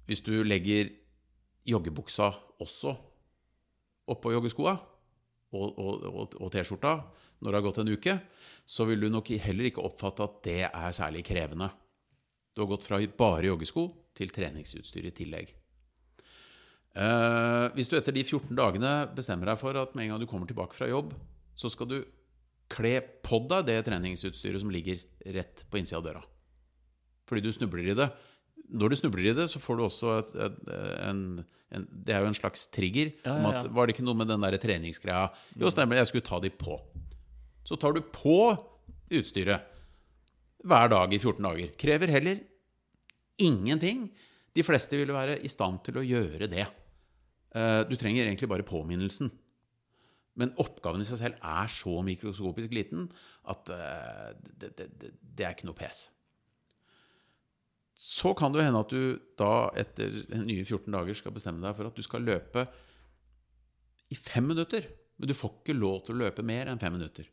Hvis du legger joggebuksa også oppå joggeskoa og, og, og, T-skjorta når det har gått en uke, så vil du nok heller ikke oppfatte at det er særlig krevende. Du har gått fra bare joggesko til treningsutstyr i tillegg. Eh, hvis du etter de 14 dagene bestemmer deg for at med en gang du kommer tilbake fra jobb, så skal du kle på deg det treningsutstyret som ligger rett på innsida av døra. Fordi du snubler i det. Når du snubler i det, så får du også et, et, en, en Det er jo en slags trigger. Ja, ja, ja, at. Var det ikke noe med den der treningsgreia? Jo, stemmer, jeg skulle ta de på. Så tar du på utstyret hver dag i 14 dager. Krever heller ingenting. De fleste vil være i stand til å gjøre det. Eh, Du trenger egentlig bare påminnelsen. Men oppgaven i seg selv er så mikroskopisk liten at eh, det, det, det, det er ikke noe pes. Så kan det jo hende at du da etter nye 14 dager skal bestemme deg for at du skal løpe i fem minutter. Men du får ikke lov til å løpe mer enn fem minutter.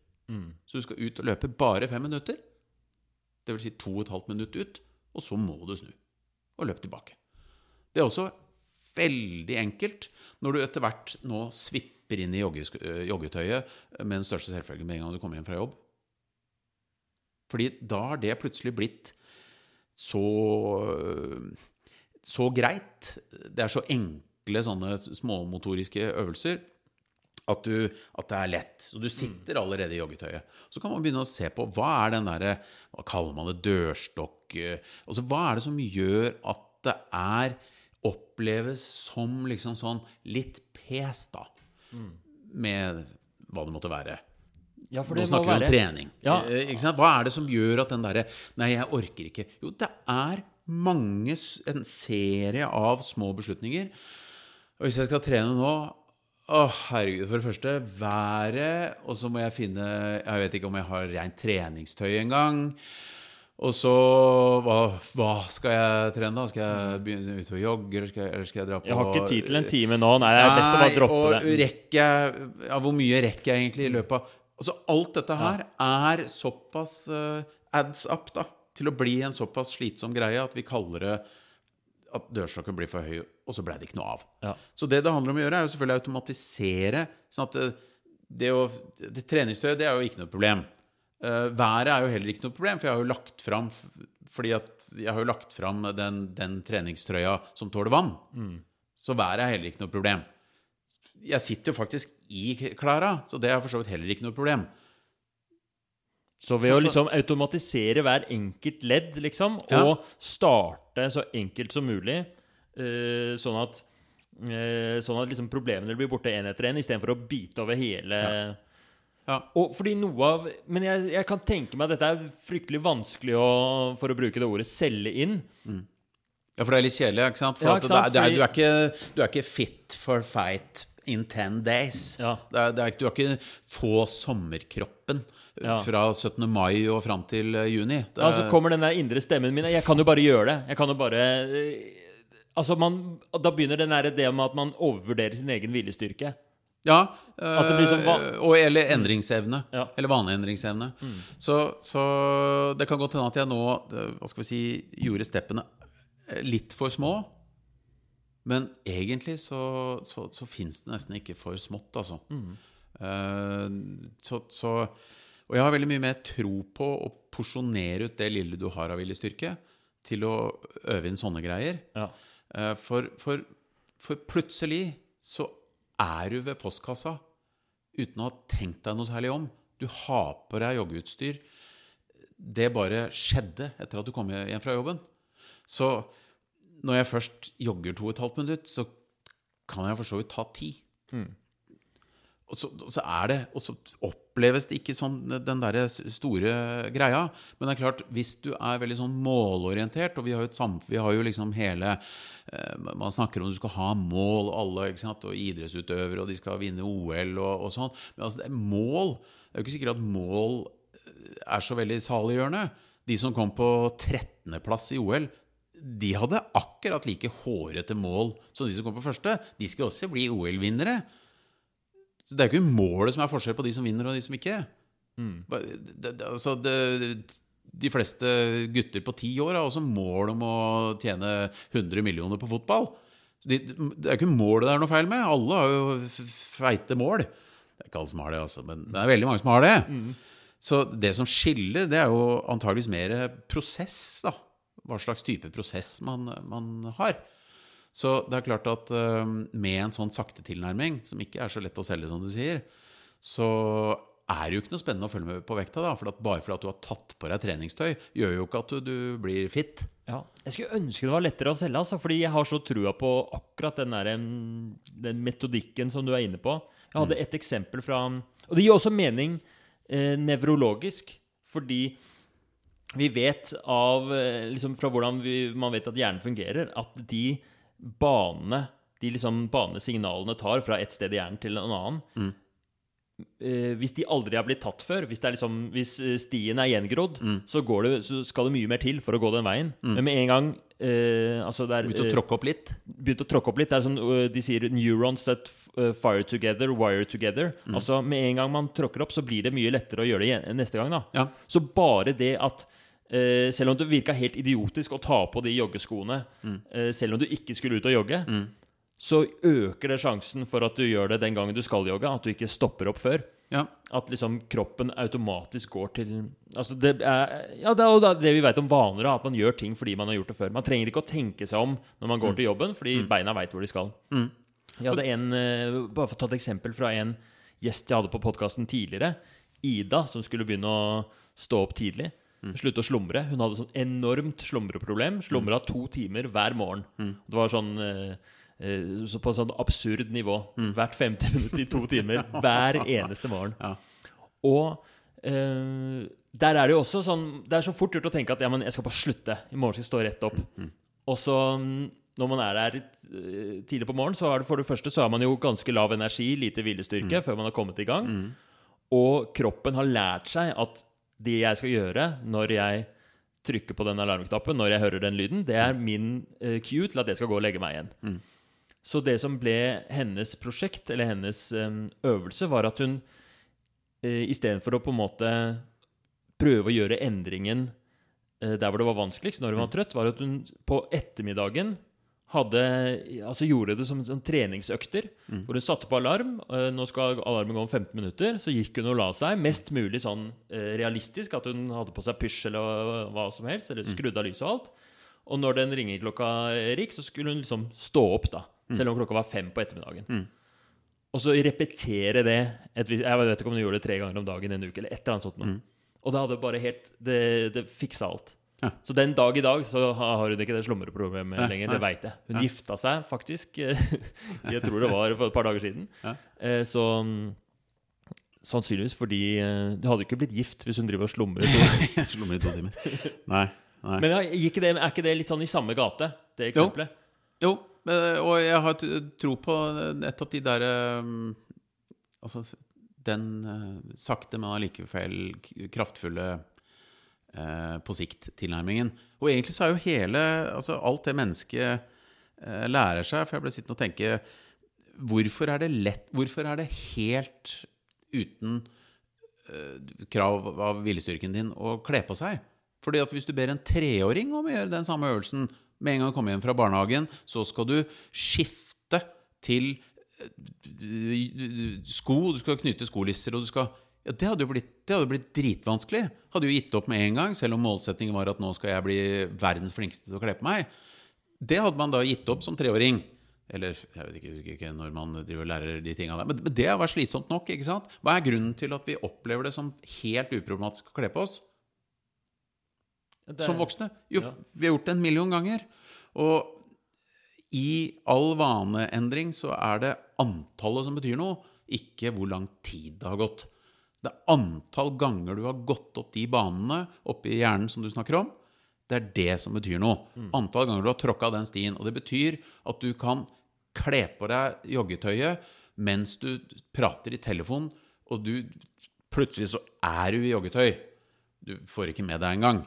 Så du skal ut og løpe bare fem minutter. Det vil si to og et halvt minutt ut, og så må du snu og løpe tilbake. Det er også veldig enkelt når du etter hvert nå svipper inn i øh, joggetøyet med den største selvfølge med en gang du kommer hjem fra jobb. Fordi da har det plutselig blitt så så greit. Det er så enkle sånne småmotoriske øvelser at, du, at det er lett. Så du sitter allerede i joggetøyet. Så kan man begynne å se på hva er den derre Hva kaller man det? Dørstokk Altså hva er det som gjør at det er Oppleves som liksom sånn litt pes, da. Med hva det måtte være. Ja, Nå snakker vi om trening. Ja. Eh? Hva er det som gjør at den derre Nei, jeg orker ikke. Jo, det er mange En serie av små beslutninger. Og hvis jeg skal trene nå Å, herregud. For det første været. Og så må jeg finne Jeg vet ikke om jeg har rent treningstøy engang. Og så hva, hva skal jeg trene, da? Skal jeg begynne ut og jogge, eller skal eller skal jeg dra på Jeg har ikke tid til en time nå. Nei, det er best å bare droppe det. ja, Hvor mye rekker jeg egentlig i løpet av Altså, alt dette her er såpass uh, ads up da, til å bli en såpass slitsom greie at vi kaller det at dørstokken blir for høy og så blei det ikke noe av. Ja. Så det det handler om å gjøre, er jo selvfølgelig å automatisere. Sånn at det, det, å, det Treningstøyet det er jo ikke noe problem. Uh, været er jo heller ikke noe problem, for jeg har jo lagt fram fordi at jeg har jo lagt fram den, den treningstrøya som tåler vann. Så været er heller ikke noe problem. Jeg sitter jo faktisk i Klara, så det er for så vidt heller ikke noe problem. Så ved Så- å liksom automatisere hver enkelt ledd, liksom, Ja. og starte så enkelt som mulig, uh, sånn at uh, Sånn at liksom problemene blir borte én etter én, istedenfor å bite over hele Ja. Og fordi noe av Men jeg, jeg kan tenke meg at dette er fryktelig vanskelig å, for å bruke det ordet, selge inn. Ja, for det er litt kjedelig, ikke sant? For Ja, ikke sant? Er, det er, du, er ikke, du er ikke fit for fight in ten days. Ja. Det er, det er, du har ikke få sommerkroppen Ja. fra 17. mai og fram til eh, juni. Det Ja, er, så kommer den der indre stemmen min. Jeg kan jo bare gjøre det. Jeg kan jo bare eh, Altså, man Da begynner den der det med at man overvurderer sin egen viljestyrke. ja, eh, og, eller endringsevne. Ja. Eller vaneendringsevne. Så, så det kan godt hende at jeg nå hva skal vi si, gjorde steppene litt for små. Men egentlig så, så, så fins det nesten ikke for smått, altså. Eh, så, så, og jeg har veldig mye mer tro på å porsjonere ut det lille du har av viljestyrke, til å øve inn sånne greier. Ja. Uh, For, for, for plutselig så er du ved postkassa uten å ha tenkt deg noe særlig om. Du har på deg joggeutstyr. Det bare skjedde etter at du kom hjem fra jobben. Så når jeg først jogger to og et halvt minutt, så kan jeg for så vidt ta ti. Og så, og så er det Og så oppleves det ikke som den derre store greia. Men det er klart, hvis du er veldig sånn målorientert, og vi har jo, et samf vi har jo liksom hele eh, Man snakker om du skal ha mål, alle, og idrettsutøvere, og de skal vinne OL og, og sånn. Men altså, det er mål Det er jo ikke sikkert at mål eh, er så veldig saliggjørende. De som kom på 13.-plass i OL, de hadde akkurat like hårete mål som de som kom på første. De skulle også bli OL-vinnere. Så det er jo ikke målet som er forskjell på de som vinner og de som ikke. Mm. Altså det, de fleste gutter på ti år har også mål om å tjene 100 millioner på fotball. Så de, det er jo ikke målet det er noe feil med. Alle har jo feite mål. Det er ikke alle som har det, altså, men det er veldig mange som har det. Så det som skiller, det er jo antageligvis mer prosess, da. Hva slags type prosess man, man har. Så det er klart at eh, med en sånn sakte tilnærming, som ikke er så lett å selge, som du sier, så er det jo ikke noe spennende å følge med på vekta. da, for at Bare fordi du har tatt på deg treningstøy, gjør jo ikke at du, du blir fit. Ja. Jeg skulle ønske det var lettere å selge, altså, fordi jeg har så trua på akkurat den, der, den metodikken som du er inne på. Jeg hadde et eksempel fra Og det gir også mening eh, nevrologisk, fordi vi vet av eh, liksom Fra hvordan vi, man vet at hjernen fungerer, at de banene de liksom banesignalene tar fra et sted i hjernen til en annen eh, Hvis de aldri har blitt tatt før, hvis, det liksom, hvis eh, stien er gjengrodd, så, går det, så skal det mye mer til for å gå den veien. Men med en gang eh, altså det er, Begynte å eh, tråkke opp litt. begynt å tråkke opp litt. Det er sånn, De sier 'neurons that fire together, wire together'. Altså Med en gang man tråkker opp, så blir det mye lettere å gjøre det neste gang. da Ja. Så bare det at eh, selv om det virka helt idiotisk å ta på de joggeskoene, eh, selv om du ikke skulle ut og jogge, så øker det sjansen for at du gjør det den gangen du skal jogge, at du ikke stopper opp før. Ja. At liksom kroppen automatisk går til Altså det er, ja, det er det vi vet om vaner, at man gjør ting fordi man har gjort det før. Man trenger ikke å tenke seg om når man går til jobben, fordi beina veit hvor de skal. Jeg hadde en, uh, Bare for å ta et eksempel fra en gjest jeg hadde på podkasten tidligere. Ida, som skulle begynne å stå opp tidlig. Slutte å slumre. Hun hadde sånn enormt slumreproblem. Slumra to timer hver morgen. Det var sånn eh, eh, så på et sånn absurd nivå. Hvert femte minutt i to timer. Hver eneste morgen. Ja. Og eh, der er det jo også sånn Det er så fort gjort å tenke at ja, men jeg skal bare slutte. I morgen skal jeg stå rett opp. Og så, mm, når man er der eh, tidlig på morgenen, så er det for det første så har man jo ganske lav energi, lite viljestyrke, før man har kommet i gang. Og kroppen har lært seg at det jeg skal gjøre når jeg trykker på den alarmknappen, når jeg hører den lyden, det er min uh, cue til at jeg skal gå og legge meg igjen. Så det som ble hennes prosjekt, eller hennes um, øvelse, var at hun uh, istedenfor å på en måte prøve å gjøre endringen uh, der hvor det var vanskeligst, når hun var trøtt, var at hun på ettermiddagen hadde, altså gjorde det som sånn treningsøkter. Hvor hun satte på alarm. eh, Nå skal alarmen gå om 15 minutter. Så gikk hun og la seg. Mest mulig sånn eh, realistisk. At hun hadde på seg pysj eller hva som helst. Eller skrudde av lyset og alt. Og når den ringeklokka gikk, så skulle hun liksom stå opp, da. Selv om klokka var fem på ettermiddagen. Og så repetere det et, Jeg vet ikke om hun gjorde det tre ganger om dagen en uke. Eller et eller annet sånt noe. Og det hadde bare helt Det, det fiksa alt. Ja. Så den dag i dag så har hun ikke det slumreproblemet ja, lenger. Det veit jeg. Hun Ja. gifta seg faktisk. jeg tror det var for et par dager siden. Eh, Så Sannsynligvis fordi eh, Du hadde ikke blitt gift hvis hun driver og slumrer. i to timer. Nei. nei. Men ja, gikk det, er ikke det litt sånn i samme gate, det eksempelet? Jo, jo. og jeg har tro på nettopp de derre Altså den eh, sakte, men allikevel kraftfulle eh, på sikt-tilnærmingen. Og egentlig så er jo hele Altså alt det mennesket eh, lærer seg For jeg ble sittende og tenke Hvorfor er det lett Hvorfor er det helt uten eh, krav av viljestyrken din å kle på seg? Fordi at hvis du ber en treåring om å gjøre den samme øvelsen med en gang du kommer hjem fra barnehagen, så skal du skifte til eh, sko, du skal knytte skolisser, og du skal ja, Det hadde jo blitt, det hadde blitt dritvanskelig. Hadde jo gitt opp med en gang, selv om målsettingen var at nå skal jeg bli verdens flinkeste til å kle på meg. Det hadde man da gitt opp som treåring. Eller jeg vet ikke, ikke når man driver og lærer de tinga der. Men men det har vært slitsomt nok. ikke sant? Hva er grunnen til at vi opplever det som helt uproblematisk å kle på oss? Det- som voksne. Jo, Ja. vi har gjort det en million ganger. Og i all vaneendring så er det antallet som betyr noe, ikke hvor lang tid det har gått. Det er antall ganger du har gått opp de banene oppi hjernen som du snakker om. Det er det som betyr noe. Antall ganger du har tråkka den stien. Og det betyr at du kan kle på deg joggetøyet mens du prater i telefon, og du plutselig så er du i joggetøy. Du får ikke med deg engang.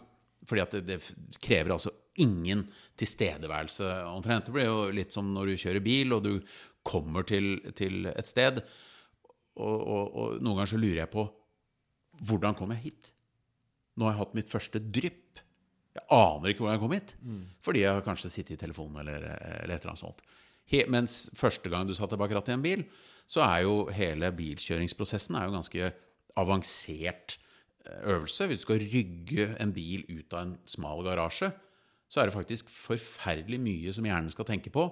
Fordi at det, det krever altså ingen tilstedeværelse omtrent. Det blir jo litt som når du kjører bil, og du kommer til, til et sted. Og, og, og noen ganger så lurer jeg på hvordan kom jeg hit? Nå har jeg hatt mitt første drypp. Jeg aner ikke hvordan jeg kom hit. Fordi jeg har kanskje sittet i telefonen eller, eller et eller annet sånt. He, mens første gang du satte bak rattet i en bil, så er jo hele bilkjøringsprosessen er jo ganske avansert eh, øvelse. Hvis du skal rygge en bil ut av en smal garasje, så er det faktisk forferdelig mye som hjernen skal tenke på.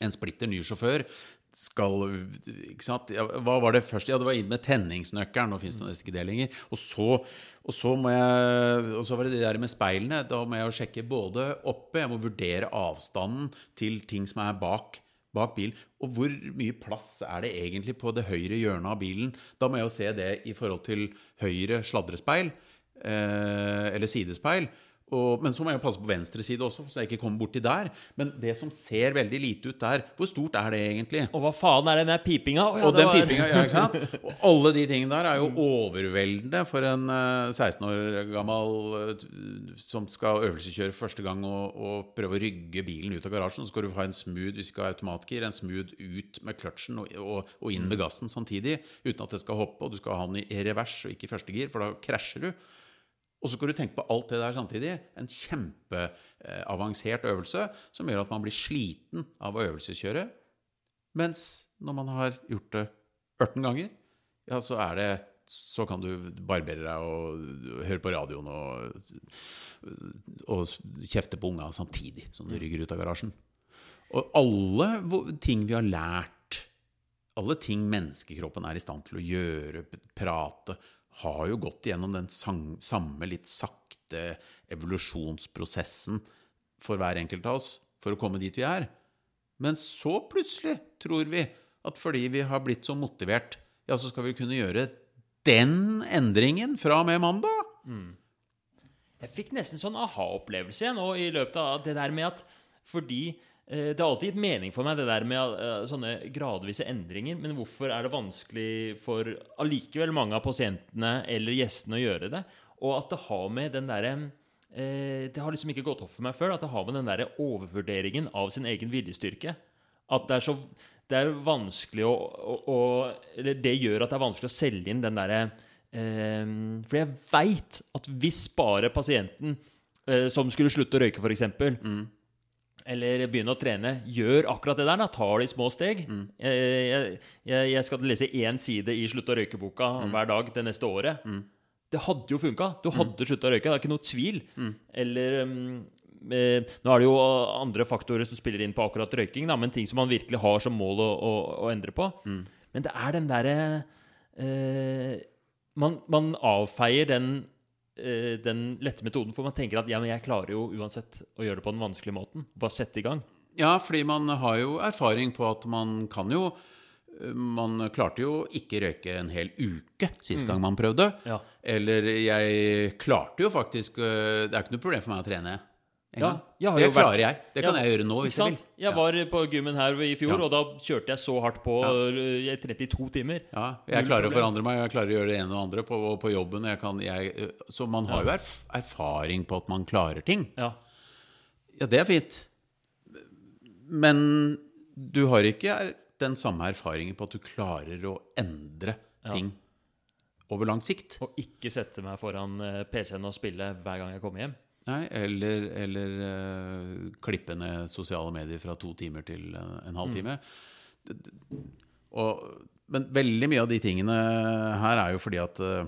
En splitter ny sjåfør skal ikke sant? Hva var det først? Ja, det var inn med tenningsnøkkelen. Nå fins det nesten ikke det lenger. Og så, og, så jeg, og så var det det der med speilene. Da må jeg jo sjekke både oppe Jeg må vurdere avstanden til ting som er bak, bak bilen. Og hvor mye plass er det egentlig på det høyre hjørnet av bilen? Da må jeg jo se det i forhold til høyre sladrespeil. Eh, eller sidespeil. Og, men så må jeg passe på venstre side også, så jeg ikke kommer borti der. Men det som ser veldig lite ut der, hvor stort er det egentlig? Og hva faen er den der pipinga? Oh, ja, og den var- pipinga, ja, ikke sant? Og alle de tingene der er jo overveldende for en uh, 16 år gammel uh, som skal øvelseskjøre første gang og, og prøve å rygge bilen ut av garasjen. Så skal du ha en smooth hvis du ikke har automatgir, en smooth ut med kløtsjen og, og, og inn med gassen samtidig. Uten at det skal hoppe, og du skal ha den i revers og ikke i første gir, for da krasjer du. Og så skal du tenke på alt det der samtidig. En kjempeavansert øvelse som gjør at man blir sliten av å øvelseskjøre. Mens når man har gjort det 18 ganger, ja, så er det så kan du barbere deg og høre på radioen og, og kjefte på unga samtidig som du rygger ut av garasjen. Og alle ting vi har lært, alle ting menneskekroppen er i stand til å gjøre, prate, har jo gått gjennom den samme litt sakte evolusjonsprosessen for hver enkelt av oss for å komme dit vi er. Men så plutselig tror vi at fordi vi har blitt så motivert, ja, så skal vi kunne gjøre den endringen fra og med mandag. Jeg fikk nesten sånn aha-opplevelse igjen nå i løpet av det der med at fordi Det har alltid gitt mening for meg, det der med eh, sånne gradvise endringer. Men hvorfor er det vanskelig for allikevel mange av pasientene eller gjestene å gjøre det? Og at det har med den derre eh, Det har liksom ikke gått opp for meg før. At det har med den derre overvurderingen av sin egen viljestyrke. At det er så det er vanskelig å, å, å Eller det gjør at det er vanskelig å selge inn den derre eh, For jeg veit at hvis bare pasienten eh, som skulle slutte å røyke, f.eks., eller begynne å trene, gjør akkurat det der. da, Tar de små steg. Jeg, jeg, jeg, jeg skal lese én side i Slutt å røyke-boka hver dag det neste året. Det hadde jo funka. Du hadde slutta å røyke. Det er ikke noe tvil. Eller um, eh, Nå er det jo andre faktorer som spiller inn på akkurat røyking, da, men ting som man virkelig har som mål å, å, å endre på. Men det er den derre eh, man, man avfeier den eh, den lette metoden, for man tenker at ja, men jeg klarer jo uansett å gjøre det på den vanskelige måten. Bare sette i gang. Ja, fordi man har jo erfaring på at man kan jo Man klarte jo ikke røyke en hel uke sist gang man prøvde. Ja. Eller jeg klarte jo faktisk øh, Det er ikke noe problem for meg å trene. Ja, jeg har det jo vært- klarer jeg. Det kan Ja, jeg gjøre nå hvis jeg vil. Jeg var på gymmen her i fjor, Ja. og da kjørte jeg så hardt på Ja. øh, 32 timer. Ja, jeg klarer å forandre meg, jeg klarer å gjøre det ene og det andre på, på jobben. Jeg kan, jeg, øh, så man har jo erf erfaring på at man klarer ting. Ja. Ja, det er fint. Men du har ikke den samme erfaringen på at du klarer å endre Ja. ting over lang sikt. Og ikke sette meg foran øh, PC-en og spille hver gang jeg kommer hjem. Nei, eller, eller uh, klippe ned sosiale medier fra to timer til en, en halv time. Det- det- Og, men veldig mye av de tingene her er jo fordi at øh,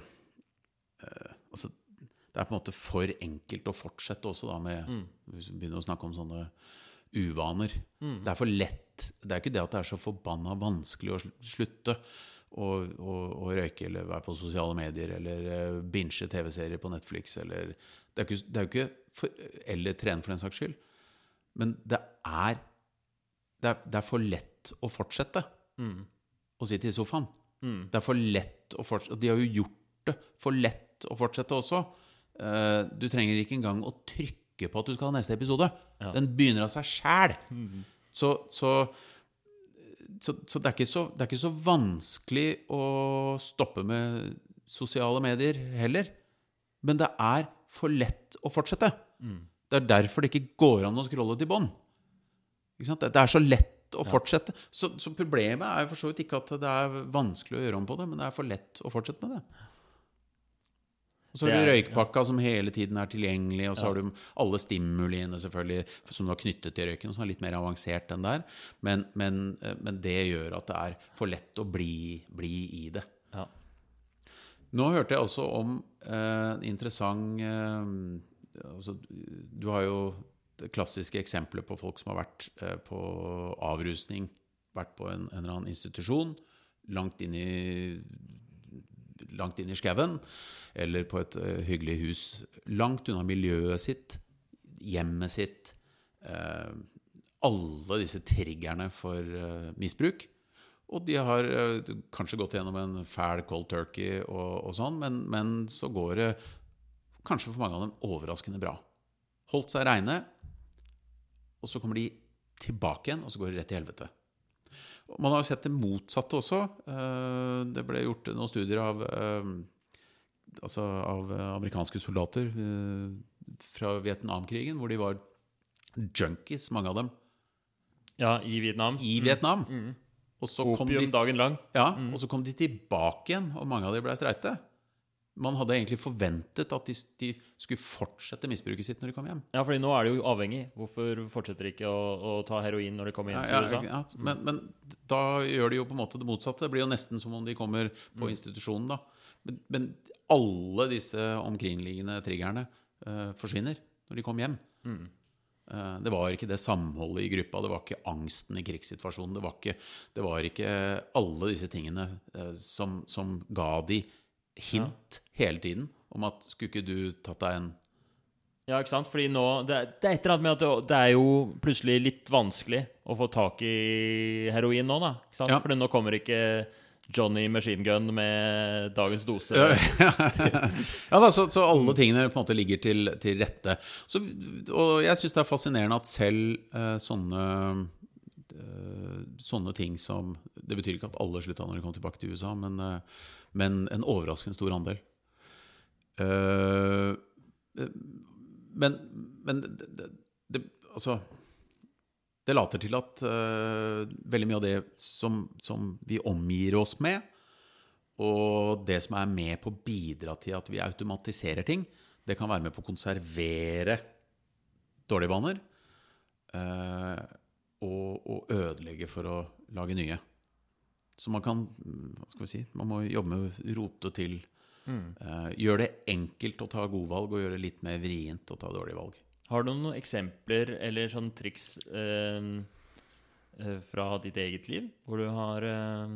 altså, Det er på en måte for enkelt å fortsette også, da, med Hvis vi begynner å snakke om sånne uvaner. Det er for lett. Det er ikke det at det er så forbanna vanskelig å slutte å, å, å røyke eller være på sosiale medier eller binche binge TV-serier på Netflix eller Det er, ikke, jo ikke for, Eller trene, for den saks skyld. Men det er Det er, det er for lett å fortsette å sitte i sofaen. Det er for lett å fortsette De har jo gjort det for lett å fortsette også. Uh, du trenger ikke engang å trykke på at du skal ha neste episode. Ja. Den begynner av seg sjæl. Så, så, så, så, det er ikke så det er ikke så vanskelig å stoppe med sosiale medier heller. Men det er for lett å fortsette. Det er derfor det ikke går an å scrolle til bånn. Det det er så lett å fortsette. Så, så problemet er for så vidt ikke at det er vanskelig å gjøre om på det, men det er for lett å fortsette med det. Og så har du røykpakka ja. som hele tiden er tilgjengelig, og så Ja. har du alle stimuliene selvfølgelig som du har knyttet til røyken, som er litt mer avansert enn der. Men, men, eh, men det gjør at det er for lett å bli, bli i det. Ja. Nå hørte jeg også om eh, en interessant eh, altså, Du har jo det klassiske eksempelet på folk som har vært eh, på avrusning, vært på en, en eller annen institusjon langt inn i langt inn i skauen, eller på et eh, hyggelig hus langt unna miljøet sitt, hjemmet sitt. eh, alle disse triggerne for eh, misbruk. Og de har eh, kanskje gått gjennom en fæl cold turkey og, og sånn, men, men så går det kanskje for mange av dem overraskende bra. Holdt seg reine, og så kommer de tilbake igjen, og så går det rett til helvete. Og Man har jo sett det motsatte også. Eh, Det ble gjort noen studier av, eh, altså av amerikanske soldater fra Vietnamkrigen, hvor de var junkies, mange av dem, ja, i Vietnam. i Vietnam. Og så kom de dagen lang. ja, og så kom de tilbake igjen, og mange av dem ble streite. Man hadde egentlig forventet at de, de skulle fortsette misbruket sitt når de kom hjem. Ja, fordi nå er de jo avhengig. Hvorfor fortsetter de ikke å, å ta heroin når de kommer hjem Ja, ja, ja, men, men da gjør de jo på en måte det motsatte. Det blir jo nesten som om de kommer på institusjonen. da. Men, men alle disse omkringliggende triggerne uh, forsvinner når de kommer hjem. Eh, det var ikke det samholdet i gruppa, det var ikke angsten i krigssituasjonen. Det var ikke, det var ikke alle disse tingene eh, som, som ga de hint hele tiden om at skulle ikke du tatt deg en Ja, ikke sant? Fordi nå Det, det er et eller annet med at det, det er jo plutselig litt vanskelig å få tak i heroin nå, da. Ikke sant? Ja. Fordi nå kommer ikke Johnny Machine Gun med dagens dose. Ja da, så, så alle tingene på en måte ligger til, til rette. Så, og jeg syns det er fascinerende at selv eh, sånne eh, Sånne ting som Det betyr ikke at alle slutta når de kom tilbake til USA, men, eh, men en overraskende stor andel. Men men det, det, det, altså det later til at uh, veldig mye av det som, som vi omgir oss med, og det som er med på å bidra til at vi automatiserer ting, det kan være med på å konservere dårlige vaner. Uh, og, og ødelegge for å lage nye. Så man kan Hva skal vi si Man må jobbe med å rote til. Eh, gjøre det enkelt å ta gode valg, og gjøre det litt mer vrient å ta dårlige valg. Har du noen eksempler eller sånn triks eh, eh, fra ditt eget liv, hvor du har eh,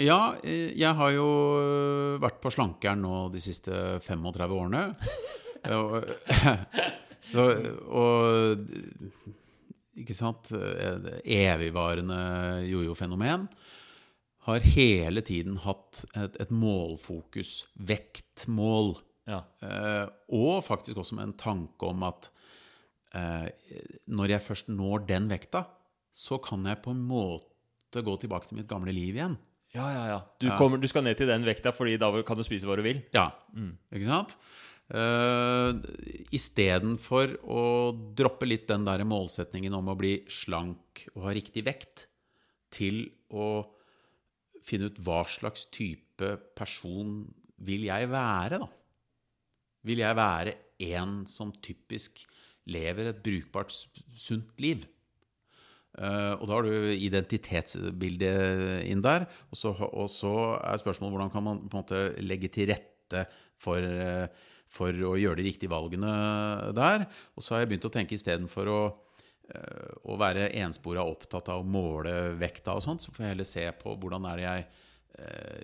Ja, jeg har jo eh, vært på slankeren nå de siste 35 årene. så, og Ikke sant? eh, Evigvarende jojo-fenomen. Har hele tiden hatt et, et målfokus. Vektmål. Ja. Eh, og faktisk også med en tanke om at når jeg først når den vekta, så kan jeg på en måte gå tilbake til mitt gamle liv igjen. Ja, ja, ja. Du, Kommer, du skal ned til den vekta, fordi da kan du spise hva du vil. Ja, ikke sant? Uh, Istedenfor å droppe litt den der målsetningen om å bli slank og ha riktig vekt, til å finne ut hva slags type person vil jeg være, da? Vil jeg være en som typisk lever et brukbart, sunt liv? Uh, og da har du identitetsbildet inn der. Og så, og så er spørsmålet hvordan kan man på en måte legge til rette for, uh, for å gjøre de riktige valgene der. Og så har jeg begynt å tenke istedenfor å, uh, å være enspora opptatt av å måle vekta og sånt, så får jeg heller se på hvordan er det jeg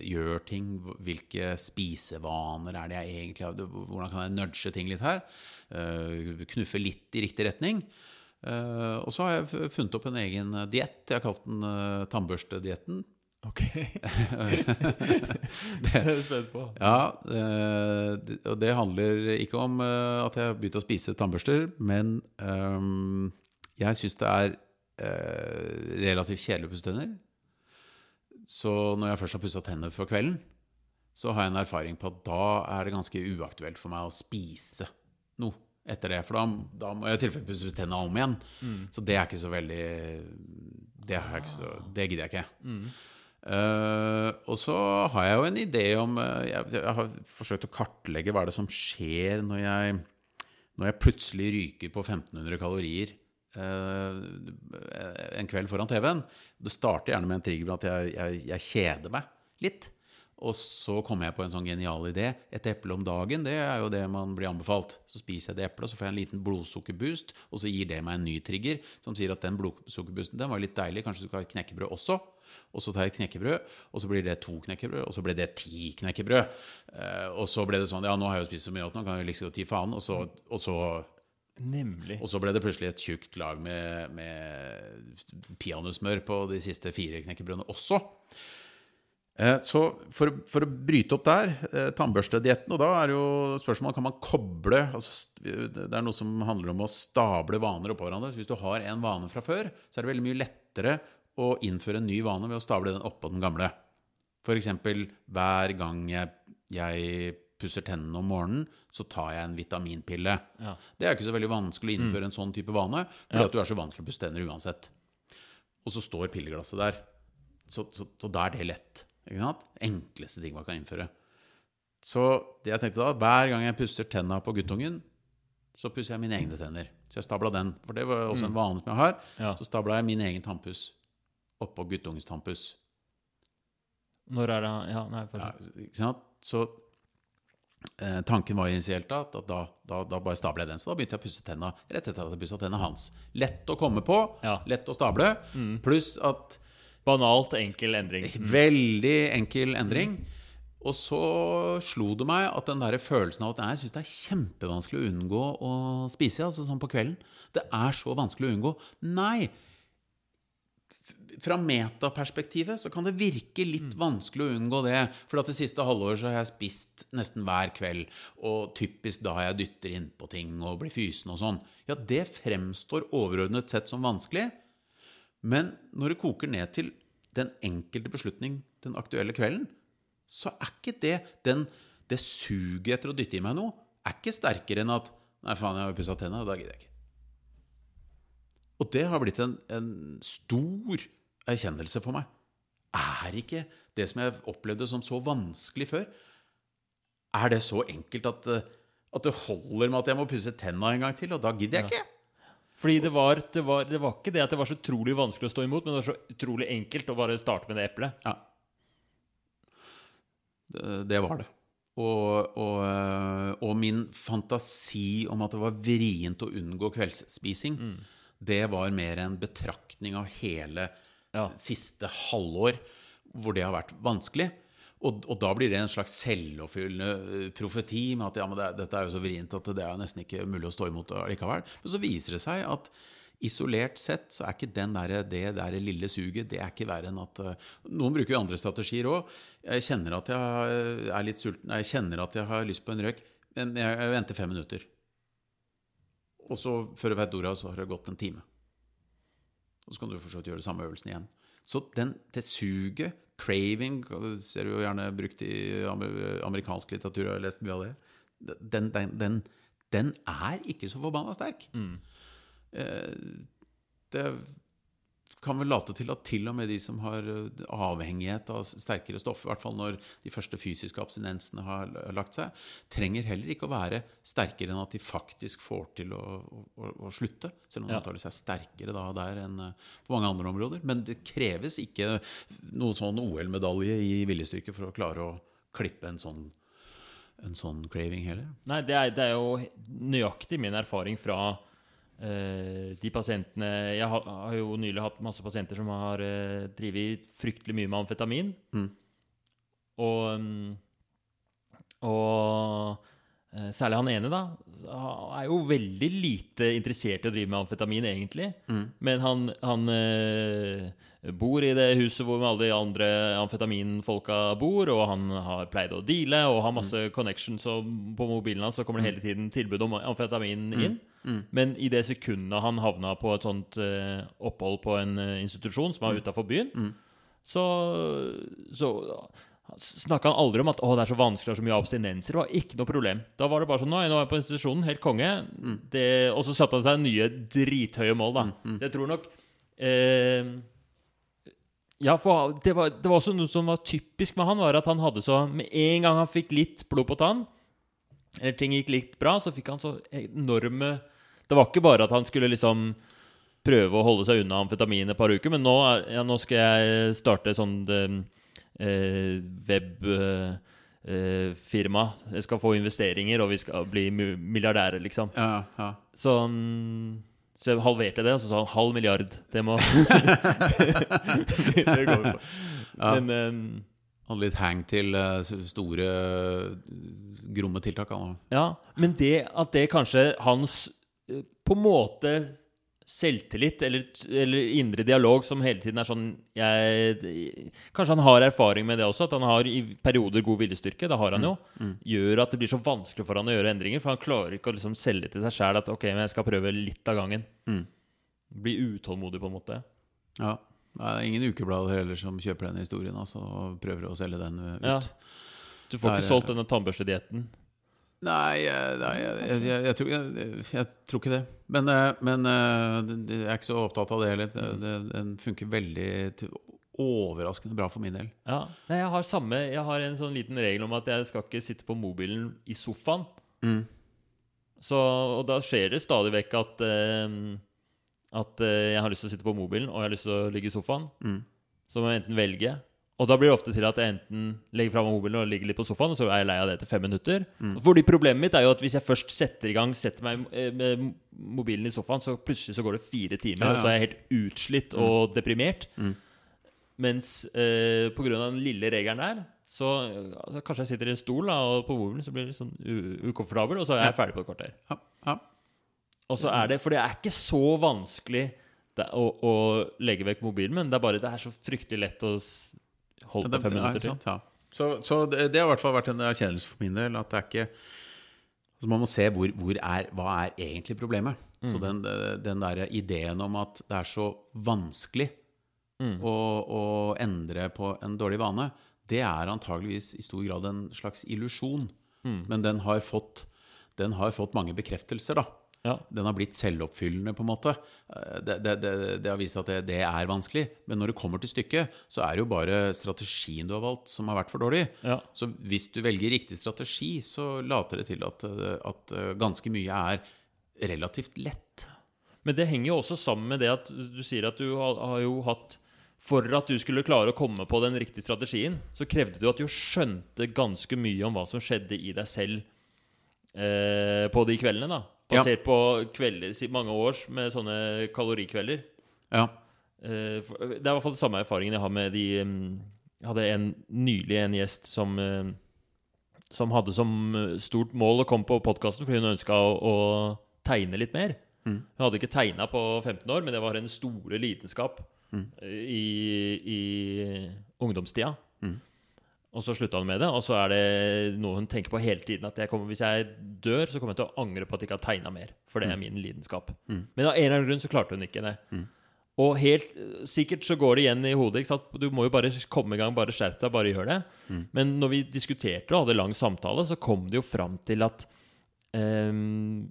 gjør ting, hvilke spisevaner er det jeg egentlig har, hvordan kan jeg nudge ting litt her, eh, knuffe litt i riktig retning. Eh, og så har jeg funnet opp en egen diett. Jeg har kalt den uh, tannbørstedietten. Ok. det er jeg spent på. Ja, eh, det- og det handler ikke om eh, at jeg har begynt å spise tannbørster, men jeg syns det er eh, relativt kjedelig å pusse tenner. Så når jeg først har pussa tennene for kvelden, så har jeg en erfaring på at da er det ganske uaktuelt for meg å spise noe etter det. For da, da må jeg i tilfelle pusse tennene om igjen. Så det er ikke så veldig Det, ikke så, det gidder jeg ikke. Eh, og så har jeg jo en idé om uh, jeg, jeg har forsøkt å kartlegge hva er det som skjer når jeg, når jeg plutselig ryker på 1500 kalorier en kveld foran TV-en. Det starter gjerne med en trigger med at jeg, jeg, jeg kjeder meg litt. Og så kommer jeg på en sånn genial idé. Et eple om dagen, det er jo det man blir anbefalt. Så spiser jeg det eplet, så får jeg en liten blodsukkerboost, og så gir det meg en ny trigger som sier at den blodsukkerboosten den var litt deilig, kanskje du skal ha et knekkebrød også. Og så tar jeg et knekkebrød, og så blir det to knekkebrød, og så ble det ti knekkebrød. Eh, og så ble det sånn Ja, nå har jeg jo spist så mye at nå kan jeg liksom gi faen. Og så, og så Nemlig. og så ble det plutselig et tjukt lag med, med peanøttsmør på de siste fire knekkebrødene også. Eh, Så for, for å bryte opp der, eh, tannbørstedietten, og da er jo spørsmålet kan man koble altså, Det er noe som handler om å stable vaner oppå hverandre. Så hvis du har en vane fra før, så er det veldig mye lettere å innføre en ny vane ved å stable den oppå den gamle. F.eks. hver gang jeg, jeg pusser tennene om morgenen, så tar jeg en vitaminpille. Ja. Det er ikke så veldig vanskelig å innføre en sånn type vane, fordi Ja. at du er så vant til å pusse tenner uansett. Og så står pilleglasset der. Så, så, så da er det lett. Ikke sant? Enkleste ting man kan innføre. Så det jeg tenkte da, hver gang jeg pusser tenna på guttungen, så pusser jeg mine egne tenner. Så jeg stabla den, for det var også en vane som jeg har. Ja. Så stabla jeg min egen tannpuss oppå guttungens tannpuss. Når er det Ja, nei, Ja, ikke sant? Så eh, tanken var initielt da, at da, da, da bare stabler jeg den. Så da begynte jeg å pusse tenna rett etter at jeg pussa tenna hans. Lett å komme på, Ja. lett å stable. Pluss at Banalt enkel endring. Veldig enkel endring. Og så slo det meg at den der følelsen av at jeg syns det er kjempevanskelig å unngå å spise, altså sånn på kvelden Det er så vanskelig å unngå. Nei! Fra metaperspektivet så kan det virke litt vanskelig å unngå det. For at det siste halvåret så har jeg spist nesten hver kveld. Og typisk da jeg dytter innpå ting og blir fysen og sånn. Ja, det fremstår overordnet sett som vanskelig. Men når det koker ned til den enkelte beslutning den aktuelle kvelden, så er ikke det den, det suget etter å dytte i meg noe, er ikke sterkere enn at Nei, faen, jeg har jo pussa tenna, da gidder jeg ikke. Og det har blitt en, en stor erkjennelse for meg. Er ikke det som jeg opplevde som så vanskelig før, er det så enkelt at, eh, at det holder med at jeg må pusse tenna en gang til, og da gidder jeg ikke? Fordi det var, det, var, det var ikke det at det var så utrolig vanskelig å stå imot, men det var så utrolig enkelt å bare starte med det eplet. Ja. Det, det var det. Og, og, eh, og min fantasi om at det var vrient å unngå kveldsspising, det var mer en betraktning av hele Ja. siste halvår hvor det har vært vanskelig. Og, og da blir det en slags selvoppfyllende eh, profeti med at ja, det, dette er jo så vrient at det er nesten ikke mulig å stå imot likevel. Men så viser det seg at isolert sett så er ikke den der, det der lille suget det er ikke verre enn at eh, Noen bruker jo andre strategier òg. Jeg kjenner at jeg eh, er litt sulten, jeg kjenner at jeg har lyst på en røyk, men jeg, jeg venter fem minutter. Og så, før du vet ordet av, så har det gått en time. Og så kan du fortsatt gjøre samme øvelsen igjen. Så den, det suget, craving, ser du jo gjerne brukt i amerikansk litteratur, har mye av det, den, den, den, den er ikke så forbanna sterk. Eh, Det kan vel late til at til og med de som har eh, avhengighet av sterkere stoff, i hvert fall når de første fysiske abstinensene har lagt seg, trenger heller ikke å være sterkere enn at de faktisk får til å, å, å slutte. Selv om de antakeligvis er sterkere da der enn eh, på mange andre områder. Men det kreves ikke noen sånn OL-medalje i viljestyrke for å klare å klippe en sånn, en sånn craving heller. Nei, det er, det er jo nøyaktig min erfaring fra de pasientene Jeg har, har jo nylig hatt masse pasienter som har uh, drevet fryktelig mye med amfetamin. Mm. Og, mm, og eh, særlig han ene, da, er jo veldig lite interessert i å drive med amfetamin, egentlig. Men han, han eh, bor i det huset hvor alle de andre amfetaminfolka bor, og han har pleid å deale og har masse connections, og på mobilen hans så kommer det hele tiden tilbud om amfetamin inn. Men i det sekundet han havna på et sånt eh, opphold på en eh, institusjon som var utafor byen, så, så snakka han aldri om at å, det er så vanskelig, det er så mye abstinenser. Det var ikke noe problem. Da var det bare sånn Nå er jeg på institusjonen, helt konge. Det, og så satte han seg nye drithøye mål, da. Mm. jeg tror nok eh, Ja, for det var, det var også noe som var typisk med han, var at han hadde så Med en gang han fikk litt blod på tann, eller ting gikk litt bra, så fikk han så enorme Det var ikke bare at han skulle liksom prøve å holde seg unna amfetamin et par uker, men nå, er, ja, nå skal jeg starte sånn eh, webfirma. jeg skal få investeringer, og vi skal bli milliardærer, liksom. Ja, ja. Så, mm, så jeg halverte det, og så sa han halv milliard. Det må Det går vi på. Ja. Men um, Hadde litt hang til eh, store, eh, gromme tiltak. Ja, men det at det kanskje hans eh, på en måte selvtillit eller, eller indre dialog som hele tiden er sånn jeg, Kanskje han har erfaring med det også, at han har i perioder god viljestyrke. Det har han jo. Gjør at det blir så vanskelig for han å gjøre endringer. For han klarer ikke å liksom selge til seg sjæl at ok, men jeg skal prøve litt av gangen. Mm. Bli utålmodig, på en måte. Ja. Det er ingen ukeblader heller som kjøper den historien altså, og prøver å selge den eh, ut. Ja. Du får ikke solgt denne tannbørstedietten. Nei, eh, nei jeg, jeg, jeg, tror, jeg, tror ikke det. Men, eh, men eh, jeg er ikke så opptatt av det heller. Det, den funker veldig overraskende bra for min del. Ja. Nei, jeg har samme Jeg har en sånn liten regel om at jeg skal ikke sitte på mobilen i sofaen. Mm. Så, og da skjer det stadig vekk at At jeg har lyst til å sitte på mobilen, og jeg har lyst til å ligge i sofaen. Mm. Så må jeg enten velge. Og da blir det ofte til at jeg enten legger fra meg mobilen og ligger litt på sofaen, og så er jeg lei av det etter fem minutter. Fordi problemet mitt er jo at hvis jeg først setter i gang, setter meg eh, med mobilen i sofaen, så plutselig så går det fire timer, Ja, ja. og så er jeg helt utslitt og deprimert. Mm. Mens eh, på grunn av den lille regelen der, så altså, kanskje jeg sitter i en stol da, og på mobilen så blir jeg litt sånn ukomfortabel, og så er jeg ferdig på et kvarter. Ja, ja. Og så er det, For det er ikke så vanskelig å, å legge vekk mobilen, men det er bare det er så fryktelig lett å holde på fem minutter til. ja. Så, så det, har i hvert fall vært en erkjennelse for min del. At det er ikke altså Man må se hvor, hvor er, hva er egentlig problemet. Så Mm. den, den der ideen om at det er så vanskelig Mm. å, å endre på en dårlig vane, det er antageligvis i stor grad en slags illusjon. Mm. Men den har, fått, den har fått mange bekreftelser, da. Ja. Den har blitt selvoppfyllende, på en måte. Eh, Det, det, det, det har vist at det, det er vanskelig. Men når det kommer til stykket, så er det jo bare strategien du har valgt, som har vært for dårlig. Ja. Så hvis du velger riktig strategi, så later det til at, at eh, ganske mye er relativt lett. Men det henger jo også sammen med det at du sier at du har, har jo hatt For at du skulle klare å komme på den riktige strategien, så krevde du at du skjønte ganske mye om hva som skjedde i deg selv eh, på de kveldene. da Ja. Basert på kvelder, mange års med sånne kalorikvelder. Ja. Eh, det er i hvert fall den samme erfaringen jeg har med de mm, Jeg hadde en, nylig en gjest som eh, Som hadde som eh, stort mål å komme på podkasten fordi hun ønska å, å tegne litt mer. Mm. Hun hadde ikke tegna på 15 år, men det var hennes store lidenskap Mm. i, i ungdomstida. Mm. Og så slutta hun med det, og så er det noe hun tenker på hele tiden. At jeg kommer, hvis jeg dør, så kommer jeg til å angre på at jeg ikke har tegna mer. For det er min lidenskap. Mm. Men av en eller annen grunn så klarte hun ikke det. Mm. Og helt sikkert så går det igjen i hodet. Du må jo bare komme i gang, bare skjerp deg, bare gjør det. Mm. Men når vi diskuterte og hadde lang samtale, så kom det jo fram til at um,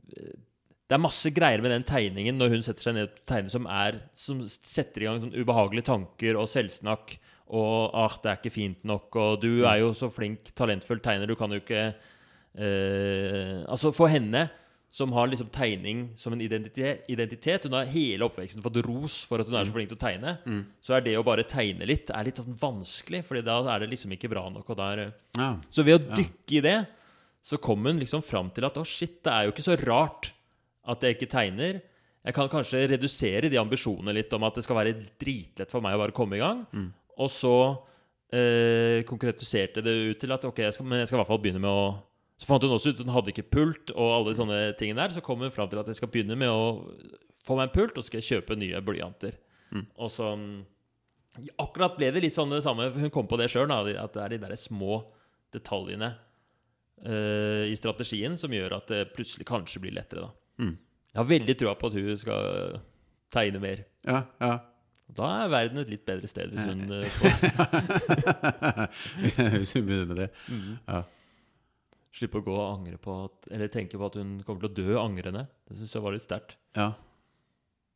det er masse greier med den tegningen når hun setter seg ned og tegner, som, er, som setter i gang sånn ubehagelige tanker og selvsnakk. Og ah, 'det er ikke fint nok', og 'du er jo så flink, talentfull tegner', du kan jo ikke eh, Altså, for henne som har liksom tegning som en identitet, identitet Hun har hele oppveksten fått ros for at hun er så flink til å tegne. Mm. Så er det å bare tegne litt er litt sånn vanskelig, Fordi da er det liksom ikke bra nok. Ja. så ved å Ja. dykke i det, så kom hun liksom fram til at å shit, det er jo ikke så rart at jeg ikke tegner. Jeg kan kanskje redusere de ambisjonene litt om at det skal være dritlett for meg å bare komme i gang. Mm. Og så eh, konkretiserte det ut til at ok, jeg skal, men jeg skal i hvert fall begynne med å Så fant hun også ut at hun hadde ikke pult og alle sånne tingene der. Så kom hun fram til at jeg skal begynne med å få meg en pult, og så skal jeg kjøpe nye blyanter. Mm. Og så Akkurat ble det litt sånn det samme. Hun kom på det sjøl, at det er de der små detaljene eh, i strategien som gjør at det plutselig kanskje blir lettere. da Mm. Jeg har veldig trua på at hun skal tegne mer. ja, ja. Da er verden et litt bedre sted hvis hun eh, får Hvis hun begynner med det. Ja. slippe å gå og angre på at Eller tenke på at hun kommer til å dø angrende. Det syns jeg var litt sterkt. Ja.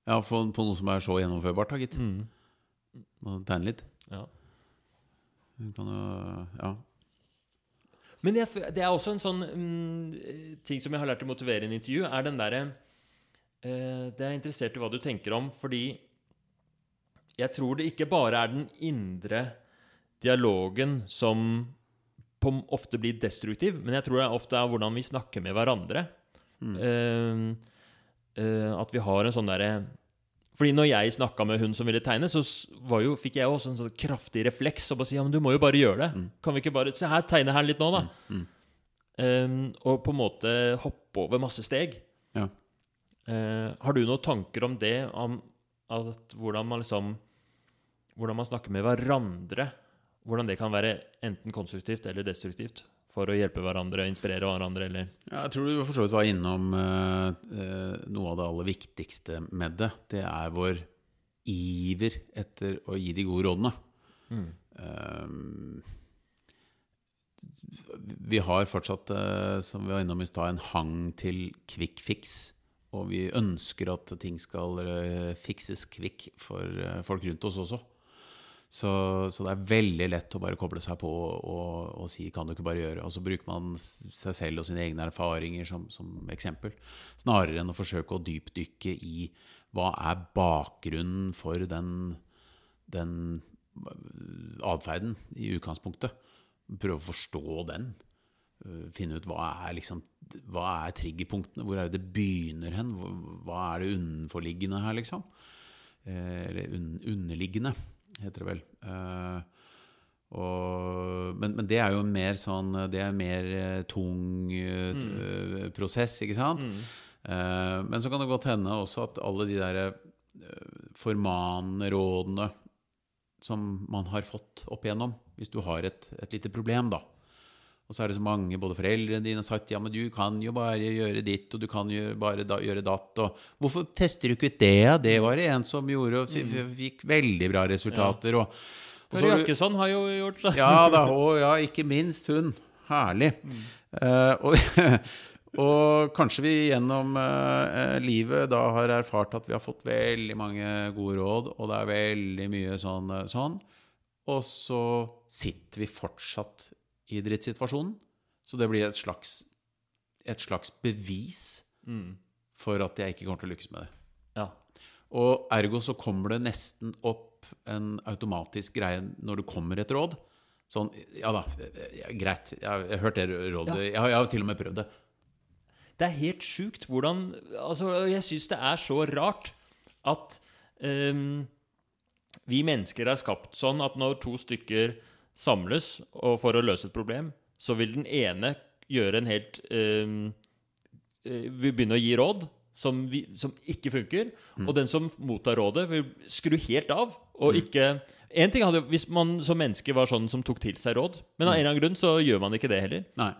ja, på, på noe som er så gjennomførbart, da, gitt. Mm. Må tegne litt. Ja. Hun kan jo Ja. Men jeg, det er også en sånn mm, ting som jeg har lært å motivere i en intervju, er den derre eh, Det er interessert i hva du tenker om, fordi jeg tror det ikke bare er den indre dialogen som ofte blir destruktiv, men jeg tror det ofte er hvordan vi snakker med hverandre. Mm. Uh, uh, at vi har en sånn derre fordi når jeg snakka med hun som ville tegne, så var jo, fikk jeg også en sånn kraftig refleks og bare si ja, men du må jo bare gjøre det. Mm. Kan vi ikke bare Se her, tegne her litt nå, da. Mm. Um, og på en måte hoppe over masse steg. Ja. Uh, har du noen tanker om det? Om at hvordan man liksom Hvordan man snakker med hverandre? Hvordan det kan være enten konstruktivt eller destruktivt for å hjelpe hverandre, inspirere hverandre, eller Ja, jeg tror du for så vidt var innom eh, eh, noe av det aller viktigste med det. Det er vår iver etter å gi de gode rådene. Mm. Eh, vi har fortsatt, eh, som vi var innom i stad, en hang til quick fix. Og vi ønsker at ting skal eh, fikses kvikk for eh, folk rundt oss også. Så, så det er veldig lett å bare koble seg på og, og, og si 'kan du ikke bare gjøre'? Og så bruker man seg selv og sine egne erfaringer som, som eksempel. Snarere enn å forsøke å dypdykke i hva er bakgrunnen for den, den atferden i utgangspunktet. Prøve å forstå den. Uh, Finne ut hva er, liksom, hva er triggerpunktene, hvor er det det begynner hen? Hva er det unnenforliggende her, liksom? Eh, Eller un underliggende, heter det vel. Eh, og, men, men det er jo en mer sånn Det er en mer eh, tung eh, eh, prosess, ikke sant? Mm. Men så kan det godt hende også at alle de der eh, formanende rådene som man har fått opp igjennom, hvis du har et, et lite problem, da. Og så er det så mange, både foreldrene dine har sagt ja, men du kan jo bare gjøre ditt, og du kan jo bare da, gjøre datt. Og hvorfor tester du ikke ut det? Det var det en som gjorde, og f- fikk veldig bra resultater. Og, og Kari Jakkesson har jo gjort det. ja da, og ja, ikke minst hun. Herlig. Eh, og, og kanskje vi gjennom uh, livet da har erfart at vi har fått veldig mange gode råd, og det er veldig mye sånn, eh, sånn. Og så sitter vi fortsatt i drittsituasjonen. Så det blir et slags, et slags bevis Mm. for at jeg ikke kommer til å lykkes med det. Ja. Og ergo så kommer det nesten opp en automatisk greie når det kommer et råd. Sånn Ja da, ja, greit. Jeg har hørt det rådet. Jeg, har, jeg har til og med prøvd det. Det er helt sjukt hvordan altså, Jeg syns det er så rart at um, vi mennesker er skapt sånn at når to stykker samles og for å løse et problem, så vil den ene gjøre en helt eh, Vil begynne å gi råd som, vi, som ikke funker. Og den som mottar rådet, vil skru helt av. Og ikke En ting hadde Hvis man som menneske var sånn som tok til seg råd, men av en eller annen grunn så gjør man ikke det heller. Nei,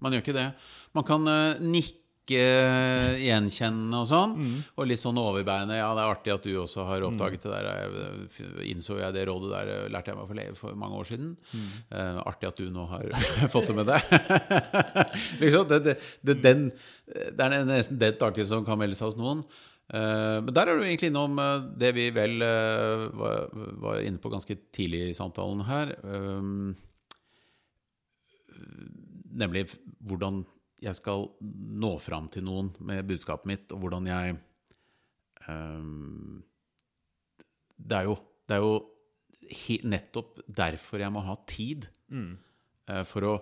man gjør ikke det. Man kan eh, nikke gjenkjennende og sånn, og litt sånn overbeiende. Ja, det er artig at du også har oppdaget det der. Jeg, innså jeg det rådet der, eh, lærte jeg meg for, for mange år siden. Eh, artig at du nå har fått det med deg. liksom, det, det, det, den, det er nesten den tanken som kan melde seg hos noen. Uh, men der er du egentlig innom det vi vel uh, var, var inne på ganske tidlig i samtalen her. Nemlig hvordan jeg skal nå fram til noen med budskapet mitt, og hvordan jeg um, det, er jo, det er jo nettopp derfor jeg må ha tid eh, for å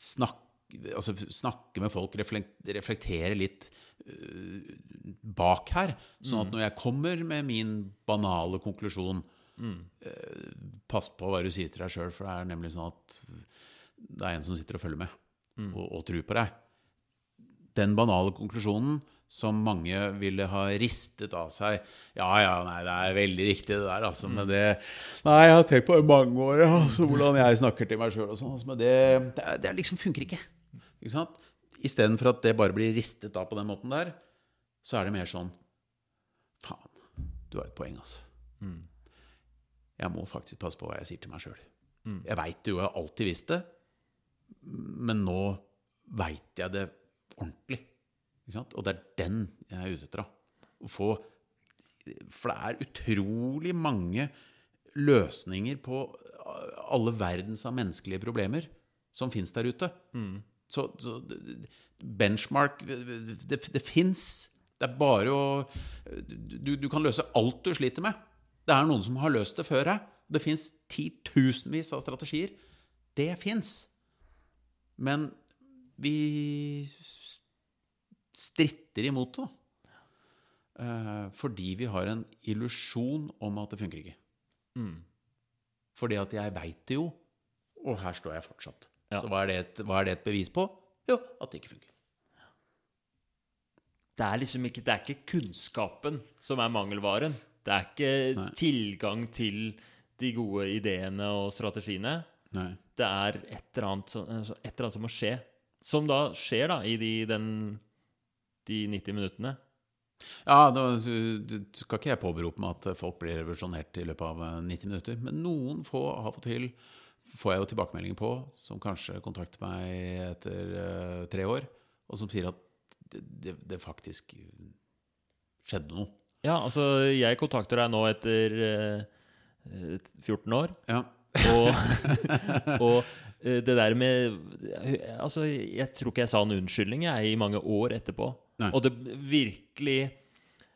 snakke, altså, snakke med folk, reflektere litt uh, bak her. Sånn at når jeg kommer med min banale konklusjon eh, Pass på hva du sier til deg sjøl, for det er nemlig sånn at det er en som sitter og følger med og, og tro på deg. Den banale konklusjonen som mange ville ha ristet av seg Ja, ja, nei, det er veldig riktig, det der, altså. Men det Nei, jeg har tenkt på det i mange år, ja, altså, hvordan jeg snakker til meg sjøl og sånn. Altså, men det, det, det liksom funker ikke. Ikke sant? Istedenfor at det bare blir ristet av på den måten der, så er det mer sånn Faen, du har et poeng, altså. Jeg må faktisk passe på hva jeg sier til meg sjøl. Jeg veit jo, jeg har alltid visst det, men nå veit jeg det ordentlig. Og det er den jeg er ute etter. Å få For det er utrolig mange løsninger på alle verdens av menneskelige problemer som fins der ute. Så, så benchmark Det, det fins. Det er bare å du, du kan løse alt du sliter med. Det er noen som har løst det før deg. Det fins titusenvis av strategier. Det fins. Men vi stritter imot det. Eh, fordi vi har en illusjon om at det funker ikke. Fordi at jeg veit det jo, og her står jeg fortsatt. Ja. Så hva er, det et, hva er det et bevis på? Jo, at det ikke funker. Det er liksom ikke, det er ikke kunnskapen som er mangelvaren. Det er ikke Nei. tilgang til de gode ideene og strategiene. Nei. Det er et eller annet, som- altså et eller annet som må skje. Som da skjer da i de, den, de 90 minuttene. Ja, da skal ikke jeg påberope meg at folk blir revolusjonert i løpet av eh, 90 minutter. Men noen få av og til får jeg jo tilbakemeldinger på, som kanskje kontakter meg etter uh, tre år, og som sier at det, det, det faktisk skjedde noe. Ja, altså jeg kontakter deg nå etter eh, eh, 14 år. Ja. Og, og eh, det der med Altså, jeg tror ikke jeg sa en unnskyldning jeg, i mange år etterpå. Nei. Og det virkelig